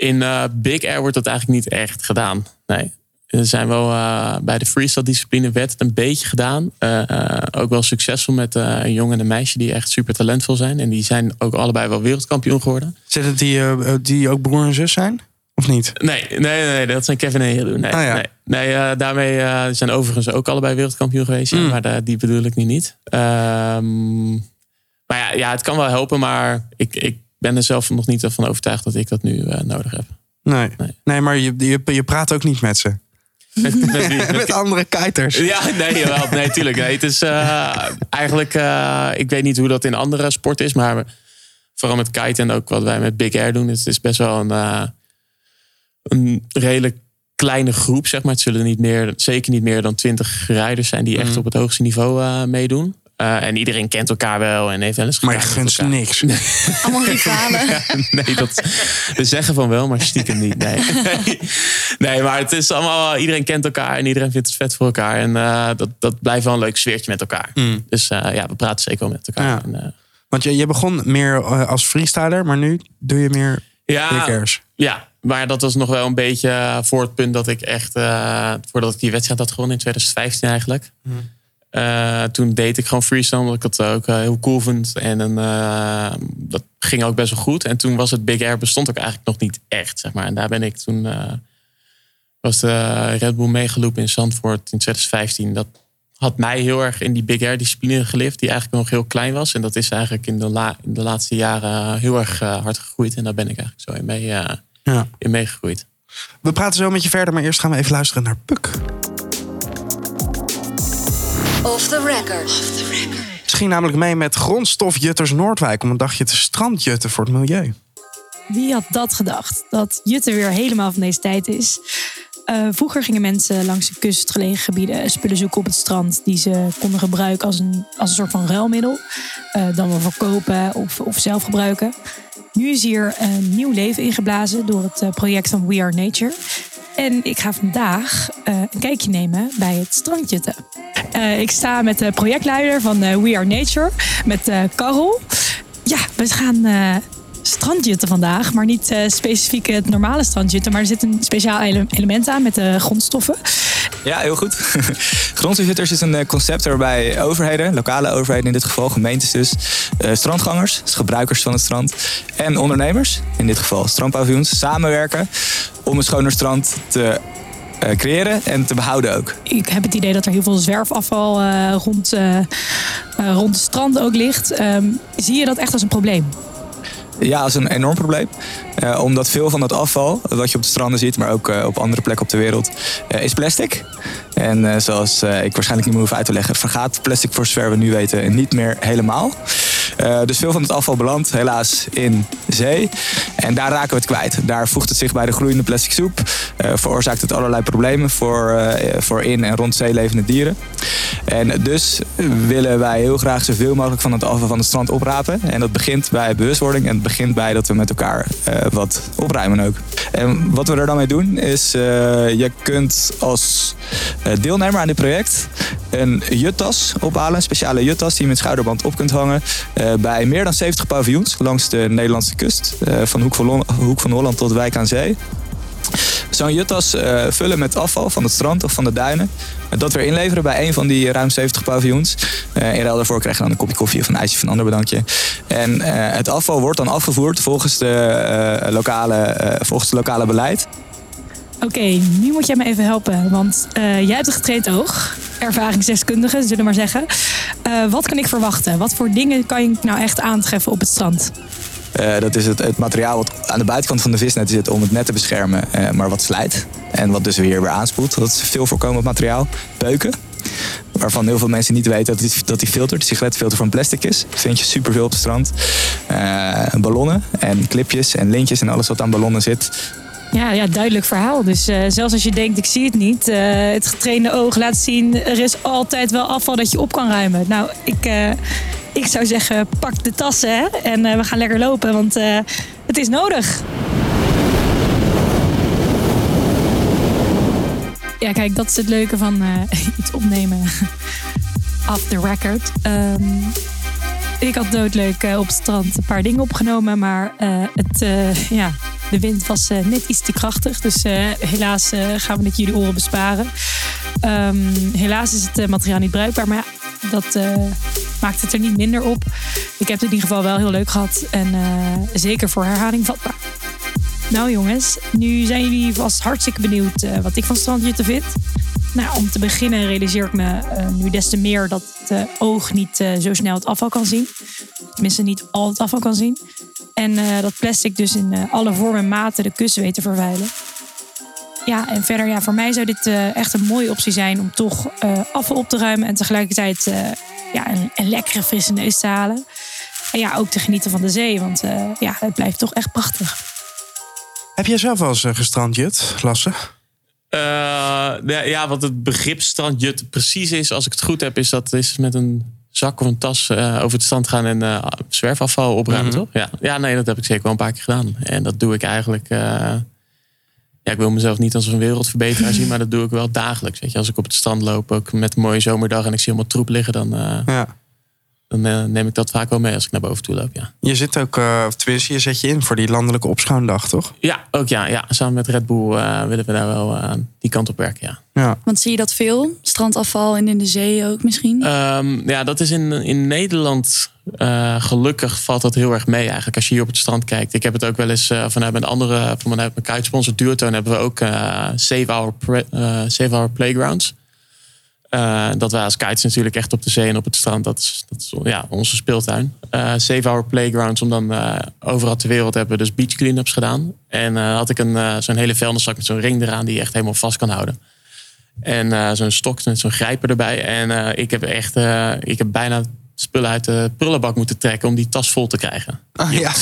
S2: In uh, Big Air wordt dat eigenlijk niet echt gedaan. Nee. Er zijn wel uh, bij de freestyle discipline werd het een beetje gedaan. Uh, ook wel succesvol met een jongen en een meisje die echt super talentvol zijn. En die zijn ook allebei wel wereldkampioen geworden.
S1: Zitten die, uh, die ook broer en zus zijn? Of niet?
S2: Nee, nee, nee, dat zijn Kevin en Jeroen. Nee,
S1: Ah, ja.
S2: nee, nee uh, daarmee uh, zijn overigens ook allebei wereldkampioen geweest. Ja,
S1: Mm.
S2: maar die bedoel ik nu niet. Um, maar ja, ja, het kan wel helpen, maar ik, ik ben er zelf nog niet van overtuigd dat ik dat nu uh, nodig heb.
S1: Nee.
S2: Nee.
S1: nee, maar je, je, je praat ook niet met ze.
S2: Met, met, wie? Met-
S1: met andere kiters.
S2: Ja, nee, jawel, nee, tuurlijk. Nee, het is uh, eigenlijk, uh, ik weet niet hoe dat in andere sporten is, maar vooral met kite en ook wat wij met Big Air doen, het is best wel een, uh, een redelijk kleine groep, zeg maar. Het zullen niet meer, zeker niet meer dan twintig rijders zijn die echt
S1: Mhm.
S2: op het hoogste niveau meedoen. Uh, en iedereen kent elkaar wel en heeft wel eens
S1: Maar je gunt
S2: elkaar.
S1: niks.
S3: Allemaal rivalen.
S2: Ja, nee, dat, we zeggen van wel, maar stiekem niet. Nee. nee, maar het is allemaal, iedereen kent elkaar en iedereen vindt het vet voor elkaar. En uh, dat, dat blijft wel een leuk sfeertje met elkaar.
S1: Mm.
S2: Dus uh, ja, we praten zeker wel met elkaar.
S1: Ja.
S2: En, uh,
S1: Want je, je begon meer uh, als freestyler, maar nu doe je meer
S2: ja, ja, maar dat was nog wel een beetje voor het punt dat ik echt, uh, voordat ik die wedstrijd had gewonnen in 2015 eigenlijk.
S1: Mm.
S2: Uh, toen deed ik gewoon freestyle, omdat ik het ook uh, heel cool vond. En uh, dat ging ook best wel goed. En toen was het Big Air bestond ook eigenlijk nog niet echt, zeg maar. En daar ben ik toen... was de Red Bull meegelopen in Zandvoort in 2015. Dat had mij heel erg in die Big Air discipline gelift. Die eigenlijk nog heel klein was. En dat is eigenlijk in de, la in de laatste jaren heel erg hard gegroeid. En daar ben ik eigenlijk zo in, mee,
S1: Ja.
S2: in meegegroeid.
S1: We praten zo met je verder, maar eerst gaan we even luisteren naar Puk.
S4: Off the record.
S1: Ze ging namelijk mee met grondstofjutters Noordwijk om een dagje te strandjutten voor het milieu.
S6: Wie had dat gedacht? Dat jutten weer helemaal van deze tijd is. Uh, vroeger gingen mensen langs de kustgelegen gebieden spullen zoeken op het strand die ze konden gebruiken als een, als een soort van ruilmiddel. Uh, dan wel verkopen of, of zelf gebruiken. Nu is hier een nieuw leven ingeblazen door het uh, project van We Are Nature. En ik ga vandaag een kijkje nemen bij het strandjutten. ik sta met de projectleider van We Are Nature, met Carol. Ja, we gaan strandjutten vandaag. Maar niet uh, specifiek het normale strandjutten. Maar er zit een speciaal ele element aan met de grondstoffen.
S7: Ja, heel goed. Grondstofjutters is een eh, concept waarbij overheden, lokale overheden in dit geval, gemeentes dus, uh, strandgangers, dus gebruikers van het strand, en ondernemers, in dit geval strandpaviljoens, samenwerken om een schoner strand te uh, creëren en te behouden ook.
S6: Ik heb het idee dat er heel veel zwerfafval uh, rond, uh, rond het strand ook ligt. Um, zie je dat echt als een probleem?
S7: Ja, dat is een enorm probleem. Eh, omdat veel van dat afval, wat je op de stranden ziet, maar ook eh, op andere plekken op de wereld, eh, is plastic. En zoals ik waarschijnlijk niet meer hoef uit te leggen, vergaat plastic voor zover we nu weten niet meer helemaal. Eh, dus veel van het afval belandt helaas in zee. En daar raken we het kwijt. Daar voegt het zich bij de groeiende plastic soep. Eh, veroorzaakt het allerlei problemen voor, eh, voor in en rond zeelevende dieren. En dus willen wij heel graag zoveel mogelijk van het afval van het strand oprapen. En dat begint bij bewustwording en het begint bij dat we met elkaar wat opruimen ook. En wat we er dan mee doen is, je kunt als deelnemer aan dit project een juttas ophalen. Een speciale juttas die je met schouderband op kunt hangen. eh, bij meer dan 70 paviljoens langs de Nederlandse kust. eh, van Hoek van, Hoek van Holland tot Wijk aan Zee. Zo'n juttas eh, vullen met afval van het strand of van de duinen. En dat weer inleveren bij een van die ruim 70 paviljoens. Eh, in ruil daarvoor krijg je dan een kopje koffie of een ijsje van een ander bedankje. En eh, het afval wordt dan afgevoerd volgens, de, eh, lokale, eh, volgens het lokale beleid.
S6: Oké, nu moet jij me even helpen. Want eh, jij hebt een getraind oog. Ervaringsdeskundige, zullen we maar zeggen. Eh, wat kan ik verwachten? Wat voor dingen kan je nou echt aantreffen op het strand?
S7: Eh, dat is het, het materiaal wat aan de buitenkant van de visnet zit om het net te beschermen, maar wat slijt. En wat dus weer weer aanspoelt. Dat is veel voorkomend materiaal. Peuken. Waarvan heel veel mensen niet weten dat die, dat die filter, de sigaretfilter van plastic is. Dat vind je superveel op het strand. Ballonnen en clipjes en lintjes en alles wat aan ballonnen zit.
S6: Ja, ja duidelijk verhaal. Dus eh, zelfs als je denkt, ik zie het niet. eh, het getrainde oog laat zien, er is altijd wel afval dat je op kan ruimen. Nou, ik, eh, ik zou zeggen, pak de tassen hè, en we gaan lekker lopen, want het is nodig. Ja, kijk, dat is het leuke van iets opnemen off the record. Ehm, ik had doodleuk op het strand een paar dingen opgenomen, maar het, ja, de wind was eh, net iets te krachtig. Dus eh, helaas eh, gaan we het jullie oren besparen. Ehm, helaas is het materiaal niet bruikbaar, maar ja, dat maakt het er niet minder op. Ik heb het in ieder geval wel heel leuk gehad en zeker voor herhaling vatbaar. Nou jongens, nu zijn jullie vast hartstikke benieuwd wat ik van strandjutten vind. Nou, om te beginnen realiseer ik me nu des te meer dat het oog niet zo snel het afval kan zien. Tenminste, niet al het afval kan zien. En eh, dat plastic dus in eh, alle vormen en maten de kust weet te vervuilen. Ja, en verder, ja, voor mij zou dit eh, echt een mooie optie zijn om toch eh, afval op te ruimen en tegelijkertijd eh, ja, een, een lekkere frisse neus te halen. En ja, ook te genieten van de zee, want eh, ja, het blijft toch echt prachtig.
S1: Heb jij zelf wel eens uh, gestrandjut, Lasse?
S2: Uh, ja, ja, wat het begrip strandjut precies is, als ik het goed heb, is dat is met een zak of een tas uh, over het strand gaan en uh, zwerfafval opruimen, -hmm. toch? Ja. ja, nee, dat heb ik zeker wel een paar keer gedaan. En dat doe ik eigenlijk. Uh, ja, ik wil mezelf niet als een wereldverbeteraar zien, maar dat doe ik wel dagelijks. Weet je, als ik op het strand loop, ook met een mooie zomerdag en ik zie allemaal troep liggen, dan.
S1: Ja.
S2: Dan uh, neem ik dat vaak wel mee als ik naar boven toe loop, ja.
S1: Je zit ook, uh, tenminste, je zet je in voor die landelijke opschuimdag, toch?
S2: Ja, ook ja. ja. Samen met Red Bull uh, willen we daar wel uh, die kant op werken, ja.
S1: ja.
S3: Want zie je dat veel? Strandafval en in de zee ook misschien?
S2: Um, ja, dat is in, in Nederland uh, gelukkig valt dat heel erg mee eigenlijk. Als je hier op het strand kijkt. Ik heb het ook wel eens uh, vanuit mijn andere, vanuit mijn kitesponsor Duurtoon hebben we ook uh, Save, Our Save Our Playgrounds. Uh, dat wij als kites natuurlijk echt op de zee en op het strand, dat is, dat is ja, onze speeltuin. Uh, Save Our Playgrounds, om dan uh, overal ter wereld hebben we dus beach cleanups gedaan. En had ik een, zo'n hele vuilniszak met zo'n ring eraan die je echt helemaal vast kan houden. En zo'n stok met zo'n grijper erbij. En ik heb echt, ik heb bijna spullen uit de prullenbak moeten trekken om die tas vol te krijgen.
S1: Oh, ja.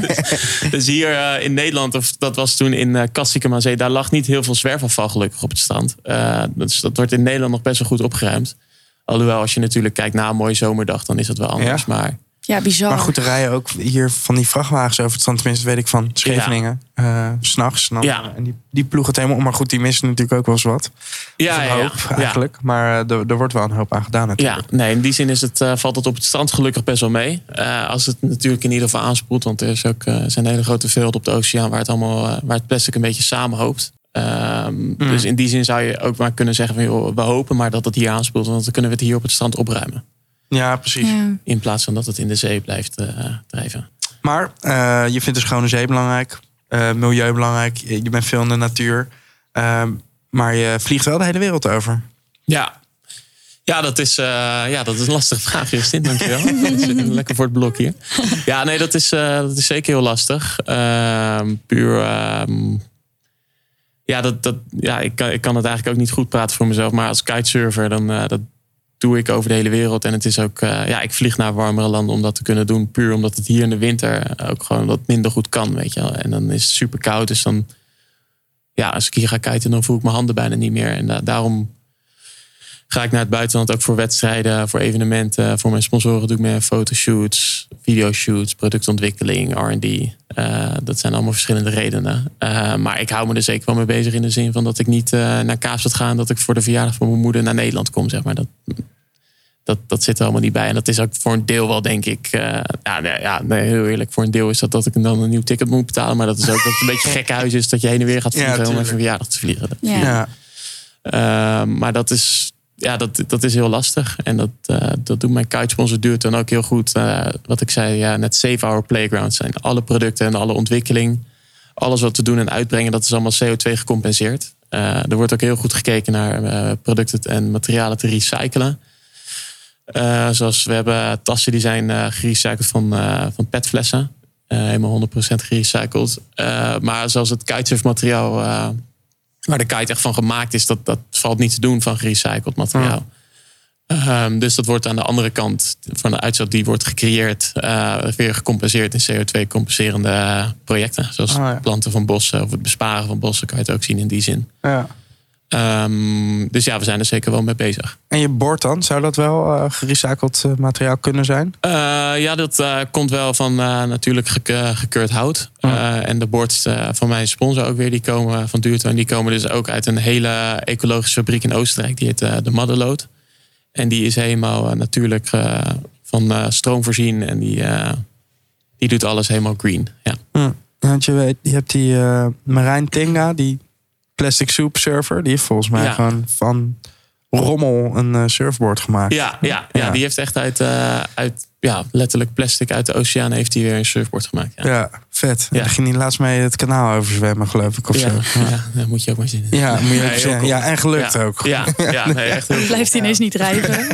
S2: dus, dus, hier uh, in Nederland, of dat was toen in uh, daar lag niet heel veel zwerfafval gelukkig op het strand. Uh, dus dat wordt in Nederland nog best wel goed opgeruimd. Alhoewel, als je natuurlijk kijkt na een mooie zomerdag, dan is dat wel anders. Ja. Maar
S3: ja, bizar.
S1: Maar goed, er rijden ook hier van die vrachtwagens over het strand. Tenminste, weet ik van Scheveningen. Ja. Uh, S'nachts.
S2: Ja.
S1: En die, die ploegen het helemaal om. Maar goed, die missen natuurlijk ook wel eens wat.
S2: Ja,
S1: een hoop,
S2: ja,
S1: eigenlijk.
S2: Ja.
S1: Maar uh, er, er wordt wel een hoop aan gedaan natuurlijk.
S2: Ja, nee, in die zin is het, uh, valt het op het strand gelukkig best wel mee. Uh, als het natuurlijk in ieder geval aanspoelt. Want er is ook, zijn hele grote velden op de oceaan waar het, allemaal, waar het plastic een beetje samenhoopt. Um, mm. Dus in die zin zou je ook maar kunnen zeggen van joh, we hopen maar dat het hier aanspoelt. Want dan kunnen we het hier op het strand opruimen.
S1: Ja, precies.
S3: Ja.
S2: In plaats van dat het in de zee blijft uh, drijven.
S1: Maar uh, je vindt de schone zee belangrijk. Uh, milieu belangrijk. Je bent veel in de natuur. Ehm, maar je vliegt wel de hele wereld over.
S2: Ja. Ja, dat is, eh, ja, dat is een lastige vraag, Justin. Dankjewel. Lekker voor het blok hier. Ja, nee, dat is, uh, dat is zeker heel lastig. Uh, puur... ehm, ja, dat, dat, ja ik, kan, ik kan het eigenlijk ook niet goed praten voor mezelf. Maar als kitesurfer, dan uh, dat doe ik over de hele wereld. En het is ook... ja, ik vlieg naar warmere landen om dat te kunnen doen. Puur omdat het hier in de winter ook gewoon wat minder goed kan, weet je wel. En dan is het super koud. Dus dan... Ja, als ik hier ga kiten, dan voel ik mijn handen bijna niet meer. En daarom ga ik naar het buitenland ook voor wedstrijden, voor evenementen. Voor mijn sponsoren doe ik meer fotoshoots, videoshoots, productontwikkeling, RD. Uh, dat zijn allemaal verschillende redenen. Uh, maar ik hou me er zeker wel mee bezig in de zin van dat ik niet uh, naar Kaapstad ga en dat ik voor de verjaardag van mijn moeder naar Nederland kom. Zeg maar. dat, dat, dat zit er allemaal niet bij. En dat is ook voor een deel wel, denk ik. ja, nee, ja nee, heel eerlijk. Voor een deel is dat dat ik dan een nieuw ticket moet betalen. Maar dat is ook dat het een beetje gek huis is dat je heen en weer gaat vliegen ja, om even verjaardag te vliegen.
S3: Ja.
S2: ja. maar dat is ja, dat, dat is heel lastig. En dat, uh, dat doet mijn kitesponsor duurt dan ook heel goed. Uh, wat ik zei, ja, net Save Our Playground zijn. Alle producten en alle ontwikkeling. Alles wat we doen en uitbrengen, dat is allemaal CO2 gecompenseerd. Uh, er wordt ook heel goed gekeken naar producten en materialen te recyclen. zoals we hebben tassen die zijn gerecycled van, van petflessen. helemaal 100% gerecycled. maar zoals het kitesurfmateriaal waar de kite echt van gemaakt is, dat, dat valt niet te doen van gerecycled materiaal. Um, dus dat wordt aan de andere kant van de uitstoot die wordt gecreëerd, uh, weer gecompenseerd in CO2-compenserende projecten. Zoals ja. planten van bossen of het besparen van bossen, kan je het ook zien in die zin.
S1: Ja.
S2: Um, dus ja, we zijn er zeker wel mee bezig.
S1: En je bord dan, zou dat wel uh, gerecycled uh, materiaal kunnen zijn?
S2: Uh, ja, dat komt wel van natuurlijk ge gekeurd hout. en de boards van mijn sponsor ook weer, die komen van Duurto. En die komen dus ook uit een hele ecologische fabriek in Oostenrijk. Die heet de Madderlood. En die is helemaal natuurlijk van stroom voorzien. En die, die doet alles helemaal green. Ja.
S1: Want je weet, je hebt die Marijn Tinga, die Plastic Soup Surfer. Die heeft volgens mij gewoon van rommel een uh, surfboard gemaakt.
S2: Ja, ja, ja, die heeft echt uit, uh, uit ja, letterlijk plastic uit de oceaan heeft hij weer een surfboard gemaakt. Ja,
S1: ja vet. Ja. Daar ging hij laatst mee het kanaal over zwemmen, geloof ik. Of
S2: ja,
S1: zo.
S2: Ja. ja, moet je ook maar zien.
S1: Ja, moet je zien. Ja, en gelukt ook.
S2: Ja, ja nee, echt heel
S3: Blijft hij ineens niet rijden.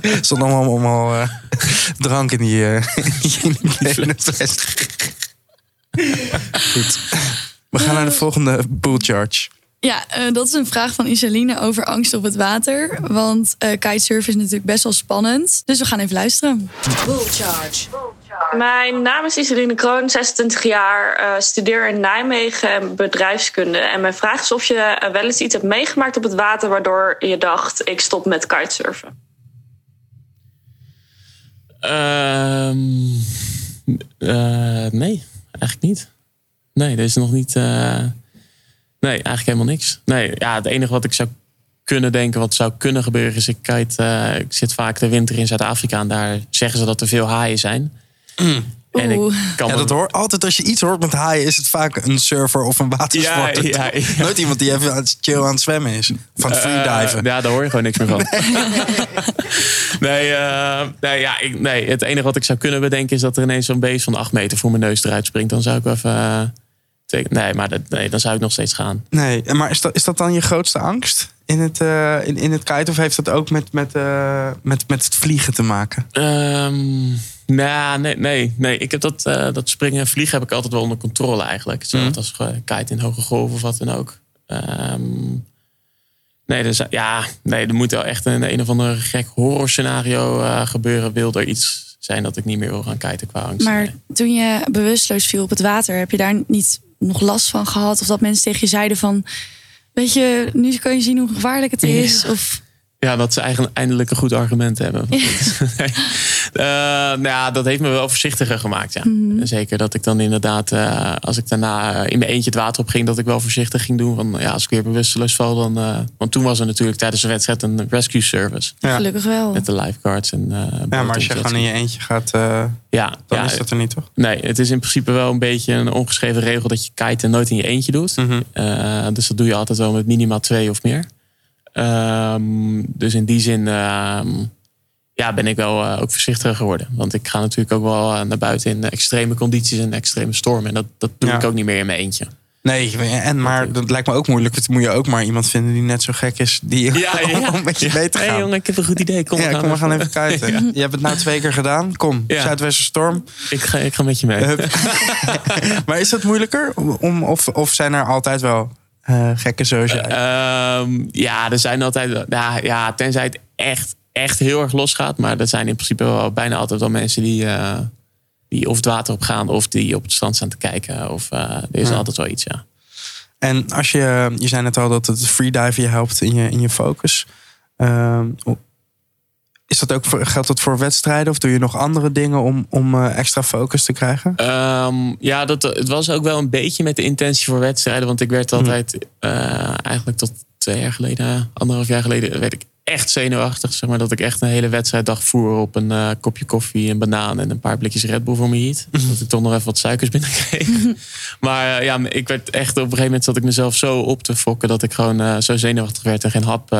S1: Er stond allemaal, allemaal uh, drank in die, uh, in die Goed. We gaan naar de volgende bull charge.
S3: Ja, uh, dat is een vraag van Isaline over angst op het water. Want uh, kitesurfen is natuurlijk best wel spannend. Dus we gaan even luisteren. Bull charge.
S8: Mijn naam is Isaline Kroon, 26 jaar, uh, studeer in Nijmegen en bedrijfskunde. En mijn vraag is of je wel eens iets hebt meegemaakt op het water waardoor je dacht: ik stop met kitesurfen.
S2: Um, nee, eigenlijk niet. Nee, er is nog niet. Uh... Nee, eigenlijk helemaal niks. Nee, ja, het enige wat ik zou kunnen denken, wat zou kunnen gebeuren, is ik, kite, uh, ik zit vaak de winter in Zuid-Afrika en daar zeggen ze dat er veel haaien zijn.
S1: Mm. En ik kan ja, dat hoor. Altijd als je iets hoort met haaien, is het vaak een surfer of een watersporter. Ja, ja, ja. Nooit iemand die even chill aan het zwemmen is. Van het freediven.
S2: Uh, ja, daar hoor je gewoon niks meer van. nee, uh, nee, ja, ik, nee, het enige wat ik zou kunnen bedenken is dat er ineens zo'n beest van 8 meter voor mijn neus eruit springt. Dan zou ik even Nee, maar dat, nee, dan zou ik nog steeds gaan.
S1: Nee, maar is dat, is dat dan je grootste angst in het, uh, in, in het kite? Of heeft dat ook met, met, uh, met, met het vliegen te maken?
S2: Um, nou, nee, nee, nee. Ik heb dat, uh, dat springen en vliegen heb ik altijd wel onder controle eigenlijk. Zoals mm. als kite in hoge golven of wat dan ook. Um, nee, dus, ja, nee, er moet wel echt een, een of ander gek horror scenario gebeuren. Wil er iets zijn dat ik niet meer wil gaan kiten qua angst.
S3: Maar toen je bewusteloos viel op het water, heb je daar niet nog last van gehad? Of dat mensen tegen je zeiden van... Weet je, nu kan je zien hoe gevaarlijk het is. Of...
S2: Ja, dat ze eigenlijk eindelijk een goed argument hebben. Ja. uh, nou ja, dat heeft me wel voorzichtiger gemaakt. Ja. Mhm. Zeker dat ik dan inderdaad, uh, als ik daarna in mijn eentje het water op ging, dat ik wel voorzichtig ging doen. Van ja, als ik weer bewusteloos val, dan. Uh, want toen was er natuurlijk tijdens de wedstrijd een rescue service.
S3: Ja. Gelukkig wel.
S2: Met de lifeguards. En,
S1: ja, maar als je gewoon in je eentje gaat, ja, dan ja, is dat er niet toch?
S2: Nee, het is in principe wel een beetje een ongeschreven regel dat je kite nooit in je eentje doet. Mm dus dat doe je altijd wel met minimaal twee of meer. Um, dus in die zin um, ja, ben ik wel uh, ook voorzichtiger geworden. Want ik ga natuurlijk ook wel uh, naar buiten in extreme condities en extreme stormen. En dat, dat doe ik ook niet meer in mijn eentje.
S1: Nee, en maar dat lijkt me ook moeilijk. Het moet je ook maar iemand vinden die net zo gek is. Die
S2: Ja, ja.
S1: om met je mee te
S2: Hé jongen, ik heb een goed idee. Kom,
S1: ja,
S2: we
S1: kom, we gaan even kijken. Je hebt het nou twee keer gedaan. Kom,
S2: Ja.
S1: Zuidwesterstorm.
S2: Ik ga, ik ga met je mee.
S1: Maar is dat moeilijker? Om, of, of zijn er altijd wel eh gekken zoals jij?
S2: Ehm, ja, er zijn altijd. Ja, ja, tenzij het echt, echt heel erg losgaat. Maar er zijn in principe wel bijna altijd wel mensen die, eh, die of het water op gaan. of die op het strand staan te kijken. Of eh, er is
S1: Ja.
S2: altijd wel iets, ja.
S1: En als je, je zei net al dat het freedive je helpt in je, in je focus. Ehm, is dat ook voor, geldt dat voor wedstrijden of doe je nog andere dingen om, om eh, extra focus te krijgen?
S2: Ehm, ja, dat, het was ook wel een beetje met de intentie voor wedstrijden. Want ik werd altijd, eh, eigenlijk tot twee jaar geleden, anderhalf jaar geleden, werd ik echt zenuwachtig. Zeg maar dat ik echt een hele wedstrijddag voer op een eh, kopje koffie, een banaan en een paar blikjes Red Bull voor me hiet. Dat ik toch nog even wat suikers binnenkreeg. maar ja, ik werd echt op een gegeven moment zat ik mezelf zo op te fokken dat ik gewoon zo zenuwachtig werd en geen hap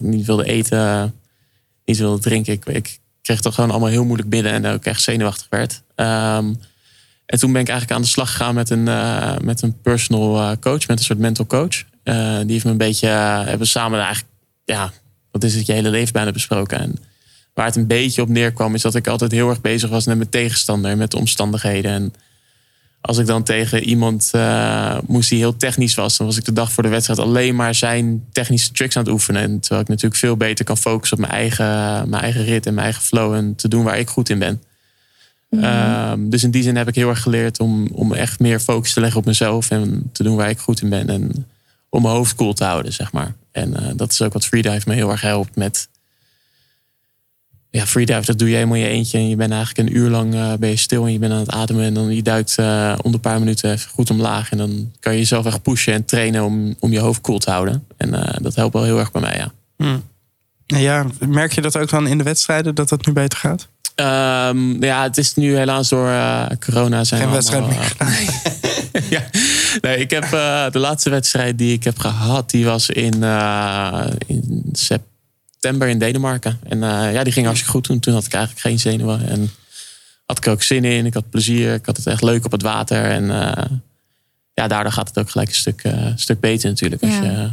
S2: niet wilde eten, niet wilde drinken. Ik, ik kreeg toch gewoon allemaal heel moeilijk binnen en ook echt zenuwachtig werd. Ehm, en toen ben ik eigenlijk aan de slag gegaan met een, eh, met een personal eh, coach, met een soort mental coach. Eh, die heeft me een beetje, hebben samen eigenlijk, ja, wat is het, je hele leven bijna besproken. En waar het een beetje op neerkwam, is dat ik altijd heel erg bezig was met mijn tegenstander, met de omstandigheden. En als ik dan tegen iemand eh, moest die heel technisch was, dan was ik de dag voor de wedstrijd alleen maar zijn technische tricks aan het oefenen. En terwijl ik natuurlijk veel beter kan focussen op mijn eigen, mijn eigen rit en mijn eigen flow en te doen waar ik goed in ben. Ehm, dus in die zin heb ik heel erg geleerd om, om echt meer focus te leggen op mezelf en te doen waar ik goed in ben. En om mijn hoofd cool te houden, zeg maar. En eh, dat is ook wat freedive me heel erg helpt met. Ja, freedive, dat doe je helemaal in je eentje. En je bent eigenlijk een uur lang eh, ben je stil en je bent aan het ademen. En dan je duikt eh, om de paar minuten even goed omlaag. En dan kan je jezelf echt pushen en trainen om, om je hoofd cool te houden. En eh, dat helpt wel heel erg bij mij, ja.
S1: Ja, merk je dat ook dan in de wedstrijden dat het nu beter gaat?
S2: Ehm, ja, het is nu helaas door corona zijn
S1: Geen
S2: we
S1: wedstrijd
S2: allemaal,
S1: meer
S2: ja. Nee, ik heb de laatste wedstrijd die ik heb gehad, die was in, in september in Denemarken. En eh, ja, die ging hartstikke goed toen. Toen had ik eigenlijk geen zenuwen. En had ik er ook zin in. Ik had plezier. Ik had het echt leuk op het water. En eh, ja, daardoor gaat het ook gelijk een stuk, eh, stuk beter natuurlijk. Als je,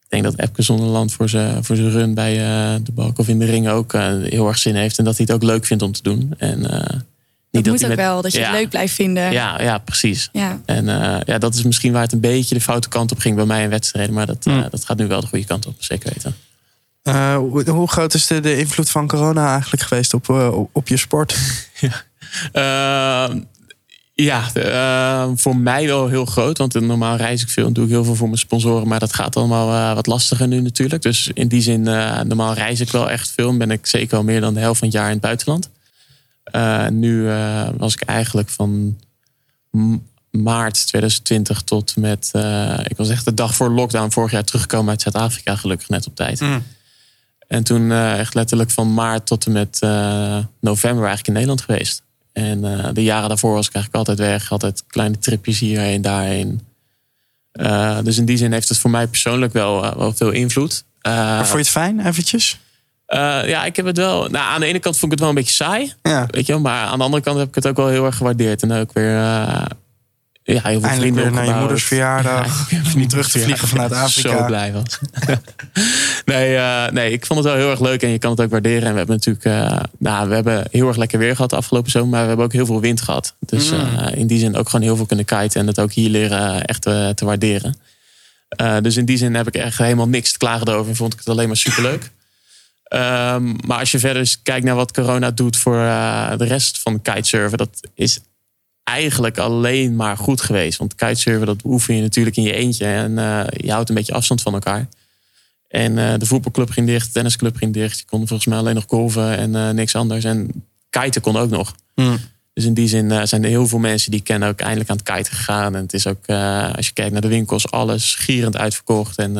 S2: ik denk dat Epke Zonderland voor zijn voor zijn run bij eh, de balk of in de ring ook heel erg zin heeft. En dat hij het ook leuk vindt om te doen. En, eh,
S3: Dat
S2: niet
S3: moet
S2: hij
S3: ook
S2: met-
S3: wel, dat je
S2: Ja.
S3: het leuk blijft vinden.
S2: Ja, ja, precies.
S3: Ja.
S2: En eh, ja, dat is misschien waar het een beetje de foute kant op ging bij mij in wedstrijden. Maar dat, dat gaat nu wel de goede kant op, zeker weten.
S1: Eh, hoe, hoe groot is de, de invloed van corona eigenlijk geweest op, eh, op- je sport?
S2: Eh, ja, de, eh, voor mij wel heel groot. Want normaal reis ik veel en doe ik heel veel voor mijn sponsoren. Maar dat gaat allemaal eh, wat lastiger nu natuurlijk. Dus in die zin, eh, normaal reis ik wel echt veel. En ben ik zeker al meer dan de helft van het jaar in het buitenland. Eh, nu eh, was ik eigenlijk van maart 2020 tot met... eh, ik was echt de dag voor lockdown vorig jaar teruggekomen uit Zuid-Afrika. Gelukkig net op tijd. En toen eh, echt letterlijk van maart tot en met eh, november eigenlijk in Nederland geweest. En eh, de jaren daarvoor was ik eigenlijk altijd weg. Altijd kleine tripjes hierheen, daarheen. Dus in die zin heeft het voor mij persoonlijk wel, wel veel invloed.
S1: Maar vond je het fijn, eventjes?
S2: ja, ik heb het wel... Nou, aan de ene kant vond ik het wel een beetje saai.
S1: Ja.
S2: Weet je wel, maar aan de andere kant heb ik het ook wel heel erg gewaardeerd. En ook weer... ja, veel
S1: Eindelijk weer naar je moeders verjaardag.
S2: Ja,
S1: Niet terug te vliegen vanuit Afrika.
S2: Zo blij was. nee, eh, nee, ik vond het wel heel erg leuk en je kan het ook waarderen. En we hebben natuurlijk, eh, nou, we hebben heel erg lekker weer gehad de afgelopen zomer, maar we hebben ook heel veel wind gehad. Dus
S1: Mm.
S2: eh, in die zin ook gewoon heel veel kunnen kiten en het ook hier leren echt te waarderen. Dus in die zin heb ik echt helemaal niks te klagen over en vond ik het alleen maar superleuk. Ehm, maar als je verder kijkt naar wat corona doet voor de rest van kitesurfen, dat is eigenlijk alleen maar goed geweest. Want kitesurfen, dat oefen je natuurlijk in je eentje. En eh, je houdt een beetje afstand van elkaar. En eh, de voetbalclub ging dicht, de tennisclub ging dicht. Je kon volgens mij alleen nog golven en eh, niks anders. En kiten kon ook nog.
S1: Hmm.
S2: Dus in die zin zijn er heel veel mensen die kennen ook eindelijk aan het kiten gegaan. En het is ook, als je kijkt naar de winkels, alles gierend uitverkocht. En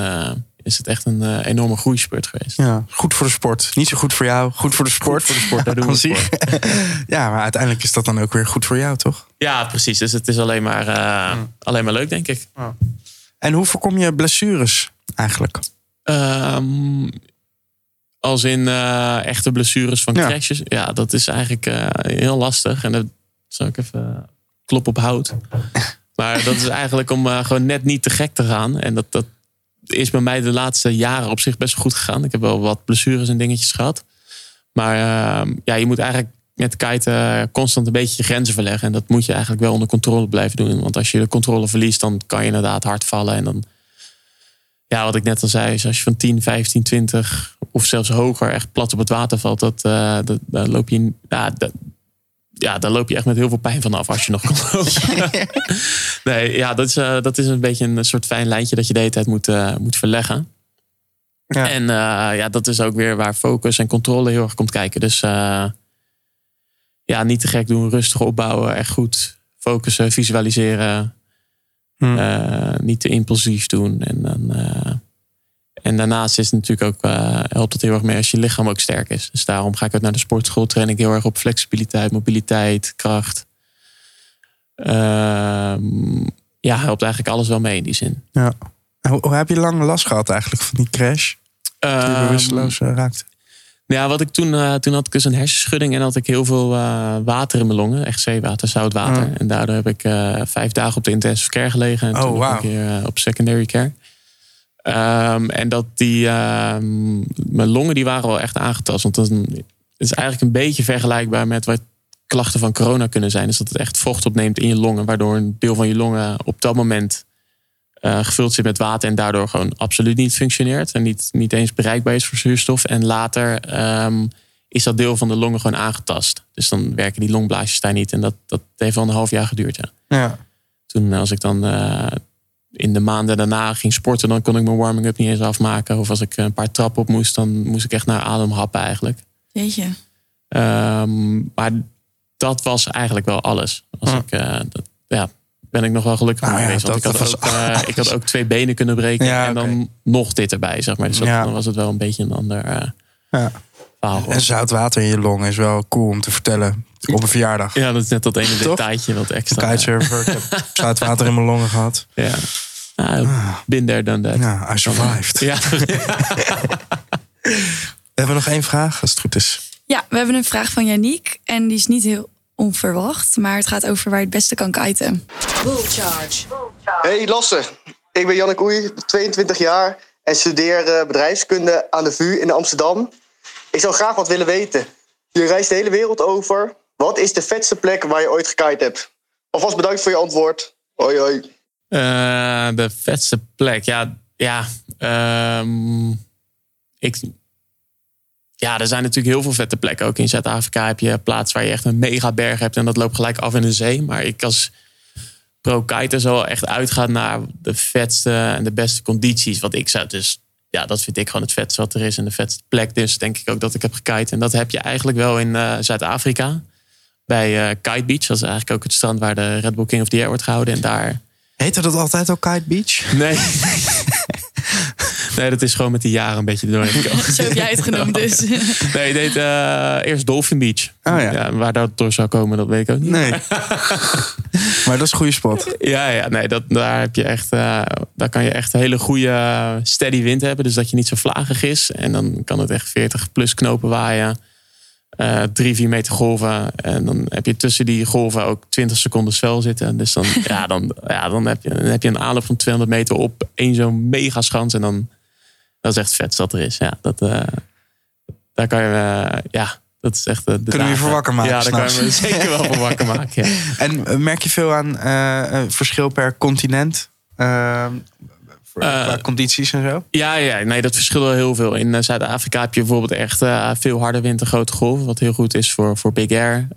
S2: is het echt een eh, enorme groeispurt geweest.
S1: Ja, goed voor de sport. Niet zo goed voor jou, goed voor de sport.
S2: voor de sport, daar doen we
S1: zich. ja, maar uiteindelijk is dat dan ook weer goed voor jou, toch?
S2: Ja, precies. Dus het is alleen maar, eh, alleen maar leuk, denk ik.
S1: En hoe voorkom je blessures eigenlijk?
S2: Ehm, als in eh, echte blessures van
S1: Ja.
S2: crashes. Ja, dat is eigenlijk heel lastig. En dat zal ik even klop op hout. Maar dat is eigenlijk om gewoon net niet te gek te gaan. En dat, dat is bij mij de laatste jaren op zich best goed gegaan. Ik heb wel wat blessures en dingetjes gehad. Maar uh, ja, je moet eigenlijk met kiten constant een beetje je grenzen verleggen. En dat moet je eigenlijk wel onder controle blijven doen. Want als je de controle verliest, dan kan je inderdaad hard vallen. En dan, ja, wat ik net al zei, is als je van 10, 15, 20 of zelfs hoger echt plat op het water valt, dat, uh, loop je, ja, dat, ja, daar loop je echt met heel veel pijn vanaf als je nog kan lopen. nee, ja, dat is, uh, dat is een beetje een soort fijn lijntje dat je de hele tijd moet, uh, moet verleggen. Ja. En uh, ja, dat is ook weer waar focus en controle heel erg komt kijken. Dus ja, niet te gek doen, rustig opbouwen, echt goed focussen, visualiseren. Hmm. niet te impulsief doen. En, dan, en daarnaast is het natuurlijk ook, helpt het heel erg mee als je lichaam ook sterk is. Dus daarom ga ik ook naar de sportschool. Train ik heel erg op flexibiliteit, mobiliteit, kracht. Ehm, ja, helpt eigenlijk alles wel mee in die zin.
S1: Ja. Hoe, hoe heb je lang last gehad eigenlijk van die crash? Toen je bewusteloos raakte?
S2: Ja, wat ik toen, uh, toen had ik dus een hersenschudding en had ik heel veel uh, water in mijn longen. Echt zeewater, zout water.
S1: Mm.
S2: En daardoor heb ik uh, vijf dagen op de intensive care gelegen. En
S1: Oh,
S2: toen
S1: wauw.
S2: een keer op secondary care. Um, en dat die, um, mijn longen die waren wel echt aangetast. Want dat is eigenlijk een beetje vergelijkbaar met wat klachten van corona kunnen zijn. Dus dat het echt vocht opneemt in je longen. Waardoor een deel van je longen op dat moment uh, gevuld zit met water. En daardoor gewoon absoluut niet functioneert. En niet, niet eens bereikbaar is voor zuurstof. En later um, is dat deel van de longen gewoon aangetast. Dus dan werken die longblaasjes daar niet. En dat, dat heeft wel een half jaar geduurd. Ja.
S1: Ja.
S2: Toen als ik dan uh, in de maanden daarna ging sporten, dan kon ik mijn warming-up niet eens afmaken. Of als ik een paar trappen op moest, dan moest ik echt naar adem happen eigenlijk.
S3: Jeetje.
S2: Um, maar dat was eigenlijk wel alles. Als ik, uh, dat, ja, ben ik nog wel gelukkig
S1: Nou
S2: mee
S1: ja,
S2: geweest. Want
S1: dat-
S2: ik, had ook, uh, ik had ook twee benen kunnen breken.
S1: Ja,
S2: en dan nog dit erbij, zeg maar. Dus dat,
S1: Ja.
S2: dan was het wel een beetje een ander uh,
S1: Ja.
S2: Verhaal.
S1: En zout water in je long is wel cool om te vertellen op een verjaardag.
S2: Ja, dat is net dat ene
S1: Toch?
S2: detailtje wat extra.
S1: Kitesurfer, ik heb zout water in mijn longen gehad.
S2: Ja. Nou, been there, done that.
S1: Ja, I survived.
S2: Ja.
S1: We hebben nog één vraag, als het goed is.
S3: Ja, we hebben een vraag van Yannick. En die is niet heel onverwacht. Maar het gaat over waar je het beste kan kiten.
S4: Bull charge.
S9: Hey Lasse, ik ben Janneke Oei, 22 jaar en studeer eh, bedrijfskunde aan de VU in Amsterdam. Ik zou graag wat willen weten. Je reist de hele wereld over. Wat is de vetste plek waar je ooit gekite hebt? Alvast bedankt voor je antwoord. Hoi hoi.
S2: Uh, de vetste plek, ja, ja, um, ik, ja, er zijn natuurlijk heel veel vette plekken. Ook in Zuid-Afrika heb je plaats waar je echt een mega berg hebt en dat loopt gelijk af in de zee. Maar ik als pro-kiter zo echt uitgaan naar de vetste en de beste condities. Wat ik zou dus, ja, dat vind ik gewoon het vetste wat er is en de vetste plek. Dus denk ik ook dat ik heb gekite. En dat heb je eigenlijk wel in uh, Zuid-Afrika. Bij uh, Kite Beach. Dat is eigenlijk ook het strand waar de Red Bull King of the Air wordt gehouden. En daar
S1: Heette dat altijd ook Kite Beach?
S2: Nee. nee, dat is gewoon met de jaren een beetje doorheen gekomen.
S3: Zo heb jij het genoemd dus.
S2: Nee, je deed uh, eerst Dolphin Beach.
S1: Oh, ja.
S2: ja. Waar dat door zou komen, dat weet ik ook niet.
S1: Nee. maar dat is een goede spot.
S2: Ja, ja nee, dat, daar, heb je echt, uh, daar kan je echt een hele goede steady wind hebben. Dus dat je niet zo vlagig is. En dan kan het echt 40 plus knopen waaien. Uh, drie, vier meter golven. En dan heb je tussen die golven ook 20 seconden zwel zitten. Dus dan, ja, dan, ja, dan, heb, je, dan heb je een aanloop van 200 meter op één zo'n mega schans. En dan dat is echt vet dat er is. Ja, dat, uh, daar kan je, uh, ja, dat is echt. De
S1: Kunnen we je voor wakker maken?
S2: Ja, daar kan je me zeker wel voor wakker maken. Ja.
S1: En merk je veel aan verschil per continent? Ehm, qua condities en zo?
S2: Ja, ja, nee, dat verschilt wel heel veel. In Zuid-Afrika heb je bijvoorbeeld echt veel harde wind en grote golven. Wat heel goed is voor, voor Big Air.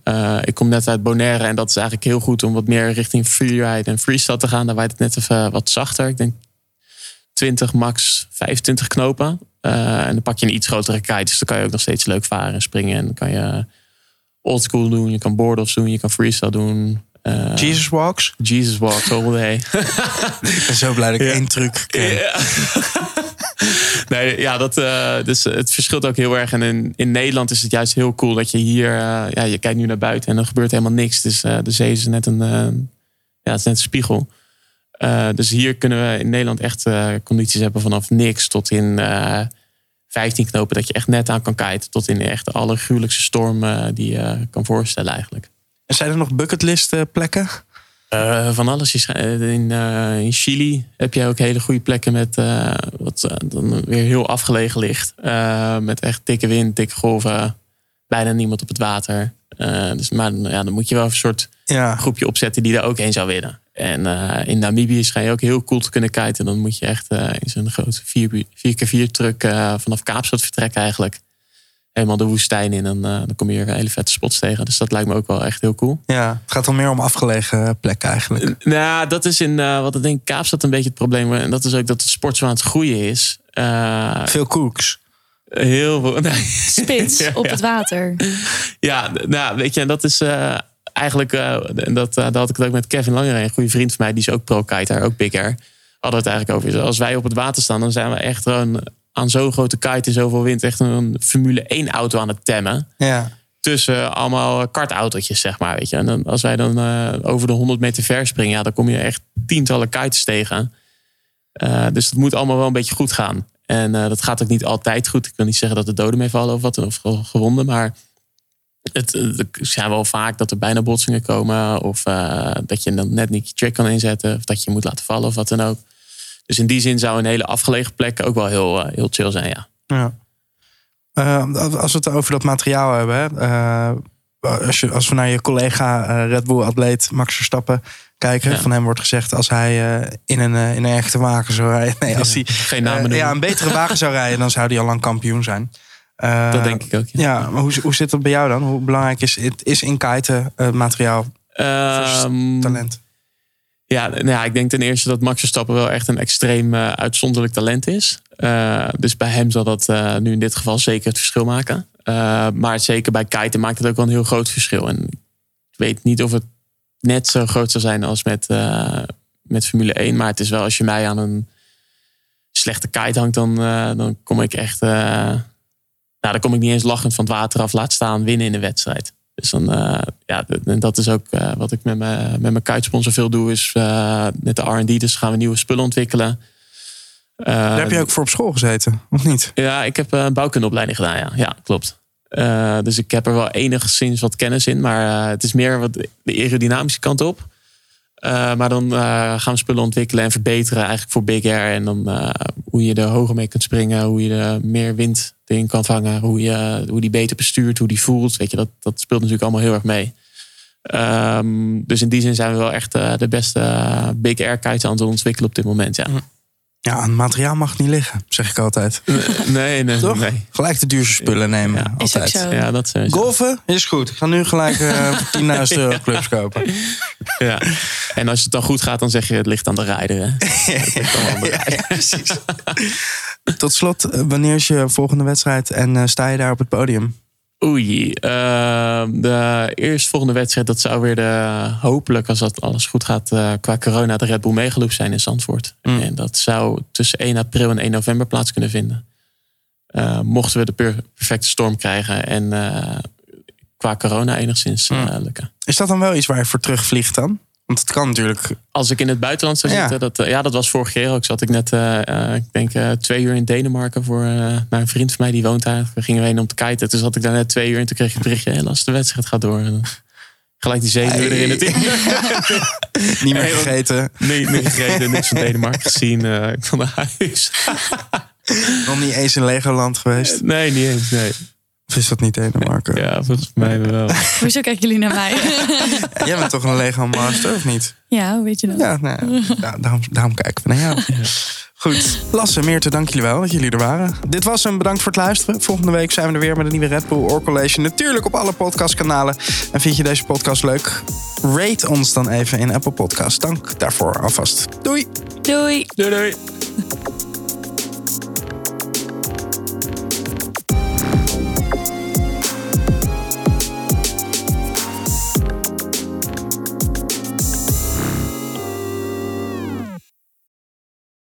S2: Ik kom net uit Bonaire en dat is eigenlijk heel goed om wat meer richting freeride en freestyle te gaan. Daar waait het net even wat zachter. Ik denk 20, max 25 knopen. Uh, en dan pak je een iets grotere kite. Dus dan kan je ook nog steeds leuk varen en springen. En dan kan je oldschool doen. Je kan board-offs doen. Je kan freestyle doen.
S1: Uh, Jesus Walks?
S2: Jesus Walks all day.
S1: ik ben zo blij dat ik ja. één truc ken.
S2: Ja. nee, ja, dat, uh, dus het verschilt ook heel erg. En in, in Nederland is het juist heel cool dat je hier... Ja, je kijkt nu naar buiten en er gebeurt helemaal niks. Dus de zee is net een, ja, het is net een spiegel. Uh, dus hier kunnen we in Nederland echt uh, condities hebben vanaf niks tot in uh, 15 knopen dat je echt net aan kan kiten. Tot in echt de allergruwelijkste storm die je kan voorstellen eigenlijk.
S1: En zijn er nog bucketlist plekken?
S2: Eh, van alles. Eh, In, eh, in Chili heb je ook hele goede plekken met eh, wat eh, dan weer heel afgelegen ligt. Eh, met echt dikke wind, dikke golven. Bijna niemand op het water. Eh, dus, maar dan- ja, dan moet je wel een soort
S1: Ja.
S2: groepje opzetten die daar ook heen zou willen. En eh, in Namibië schijn je ook heel cool te kunnen kiten. Dan moet je echt eh, in zo'n grote 4x4 truck eh, vanaf Kaapstad vertrekken eigenlijk. Helemaal de woestijn in en eh, dan kom je weer hele vette spots tegen. Dus dat lijkt me ook wel echt heel cool.
S1: ja, het gaat dan meer om afgelegen plekken eigenlijk.
S2: Nou, dat is in eh, wat ik denk Kaapstad een beetje het probleem. En dat is ook dat de sport zo aan het groeien is. Eh,
S1: Veel koeks.
S2: heel veel. nee.
S3: Spits
S2: Ja,
S3: op
S2: ja.
S3: het water.
S2: Ja, nou, weet je, en dat is eh, eigenlijk, en dat, daar had ik het ook met Kevin Langereen, een goede vriend van mij, die is ook pro-kiter, ook big air. Hadden we het eigenlijk over. Dus Als wij op het water staan, dan zijn we echt gewoon aan zo'n grote kite en zoveel wind, echt een Formule 1 auto aan het temmen.
S1: Ja.
S2: Tussen allemaal kartautootjes, zeg maar. Weet je. En dan, als wij dan eh, over de 100 meter ver springen, ja, dan kom je echt tientallen kites tegen. Dus het moet allemaal wel een beetje goed gaan. En dat gaat ook niet altijd goed. Ik wil niet zeggen dat er doden mee vallen of wat, of ge- gewonden. Maar het, zijn wel vaak dat er bijna botsingen komen. Of eh, dat je dan net niet je trick kan inzetten. Of dat je moet laten vallen of wat dan ook. Dus in die zin zou een hele afgelegen plek ook wel heel, eh, heel chill zijn, ja.
S1: Ja. Eh, als we het over dat materiaal hebben. hè, als, je, als we naar je collega Red Bull atleet Max Verstappen kijken.
S2: Ja.
S1: Van hem wordt gezegd als hij in, een, in een echte wagen zou rijden. Nee, als hij
S2: Geen namen
S1: ja, een betere wagen zou rijden, dan zou hij al lang kampioen zijn. Eh,
S2: Dat denk ik ook, ja.
S1: Ja, maar hoe, hoe zit dat bij jou dan? Hoe belangrijk is, het is in kiten eh, materiaal
S2: Ehm,
S1: talent?
S2: Ja, nou ja, ik denk ten eerste dat Max Verstappen wel echt een extreem eh, uitzonderlijk talent is. Eh, dus bij hem zal dat eh, nu in dit geval zeker het verschil maken. Eh, maar zeker bij kiten maakt het ook wel een heel groot verschil. En ik weet niet of het net zo groot zou zijn als met, eh, met Formule 1. Maar het is wel als je mij aan een slechte kite hangt, dan, eh, dan kom ik echt. Nou, dan kom ik niet eens lachend van het water af, laat staan winnen in een wedstrijd. Dus dan, eh, ja, dat is ook eh, wat ik met mijn, met mijn kitesponsor veel doe, is eh, met de R&D. Dus gaan we nieuwe spullen ontwikkelen.
S1: Daar heb je ook voor op school gezeten, of niet?
S2: ja, ik heb een bouwkundeopleiding gedaan, ja. Ja, klopt. Dus ik heb er wel enigszins wat kennis in. Maar het is meer wat de aerodynamische kant op. Maar dan gaan we spullen ontwikkelen en verbeteren eigenlijk voor Big Air. En dan hoe je er hoger mee kunt springen. Hoe je er meer wind erin kan vangen. Hoe, je, hoe die beter bestuurt. Hoe die voelt. Weet je, dat, dat speelt natuurlijk allemaal heel erg mee. Ehm, dus in die zin zijn we wel echt eh, de beste eh, Big Air kites aan het ontwikkelen op dit moment. Ja.
S1: Ja, een materiaal mag niet liggen, zeg ik altijd.
S2: Nee, nee,
S1: Toch?
S2: nee.
S1: Gelijk de duurste spullen nemen.
S2: Ja,
S1: altijd.
S2: Ja, dat.
S1: Golfen is goed. Ik ga nu gelijk eh 10.000 euro clubs kopen.
S2: Ja. En als het dan goed gaat, dan zeg je het ligt aan de rijder. Hè?
S1: Ja, precies. Tot slot, eh, wanneer is je volgende wedstrijd en eh, sta je daar op het podium?
S2: Oei, eh, de eerstvolgende wedstrijd, dat zou weer de, hopelijk als dat alles goed gaat eh, qua corona, de Red Bull Megaloop zijn in Zandvoort.
S1: Mm.
S2: En dat zou tussen 1 april en 1 november plaats kunnen vinden. Eh, mochten we de per- perfecte storm krijgen en qua corona enigszins
S1: Mm.
S2: lukken.
S1: Is dat dan wel iets waar je voor terugvliegt dan? Want het kan natuurlijk.
S2: Als ik in het buitenland zou
S1: Ja.
S2: zitten, dat, eh, ja, dat was vorig jaar ook. Zat ik net, eh, eh, ik denk, twee uur in Denemarken voor naar een vriend van mij die woont daar. We gingen heen om te kiten. Toen zat ik daar net twee uur en toen kreeg ik het berichtje, helaas, de wedstrijd gaat door. Gelijk die zenuwen erin. Het
S1: Niet meer gegeten.
S2: Nee, niet gegeten, niks van Denemarken gezien. ik van naar huis.
S1: Nog niet eens in Legoland geweest.
S2: Nee, niet eens, nee.
S1: Of is dat niet Denemarken?
S2: Ja, volgens mij wel.
S3: Hoezo kijken jullie naar mij?
S1: Jij bent toch een Lego Master, of niet?
S3: ja, hoe weet je dat?
S1: Ja, nou, ja, daarom, daarom kijken we naar jou. Goed. Lasse, Meerte, dank jullie wel dat jullie er waren. Dit was een bedankt voor het luisteren. Volgende week zijn we er weer met een nieuwe Red Bull Oor College. Natuurlijk op alle podcastkanalen. En vind je deze podcast leuk? Rate ons dan even in Apple Podcasts. Dank daarvoor alvast. Doei!
S3: Doei!
S2: Doei, doei.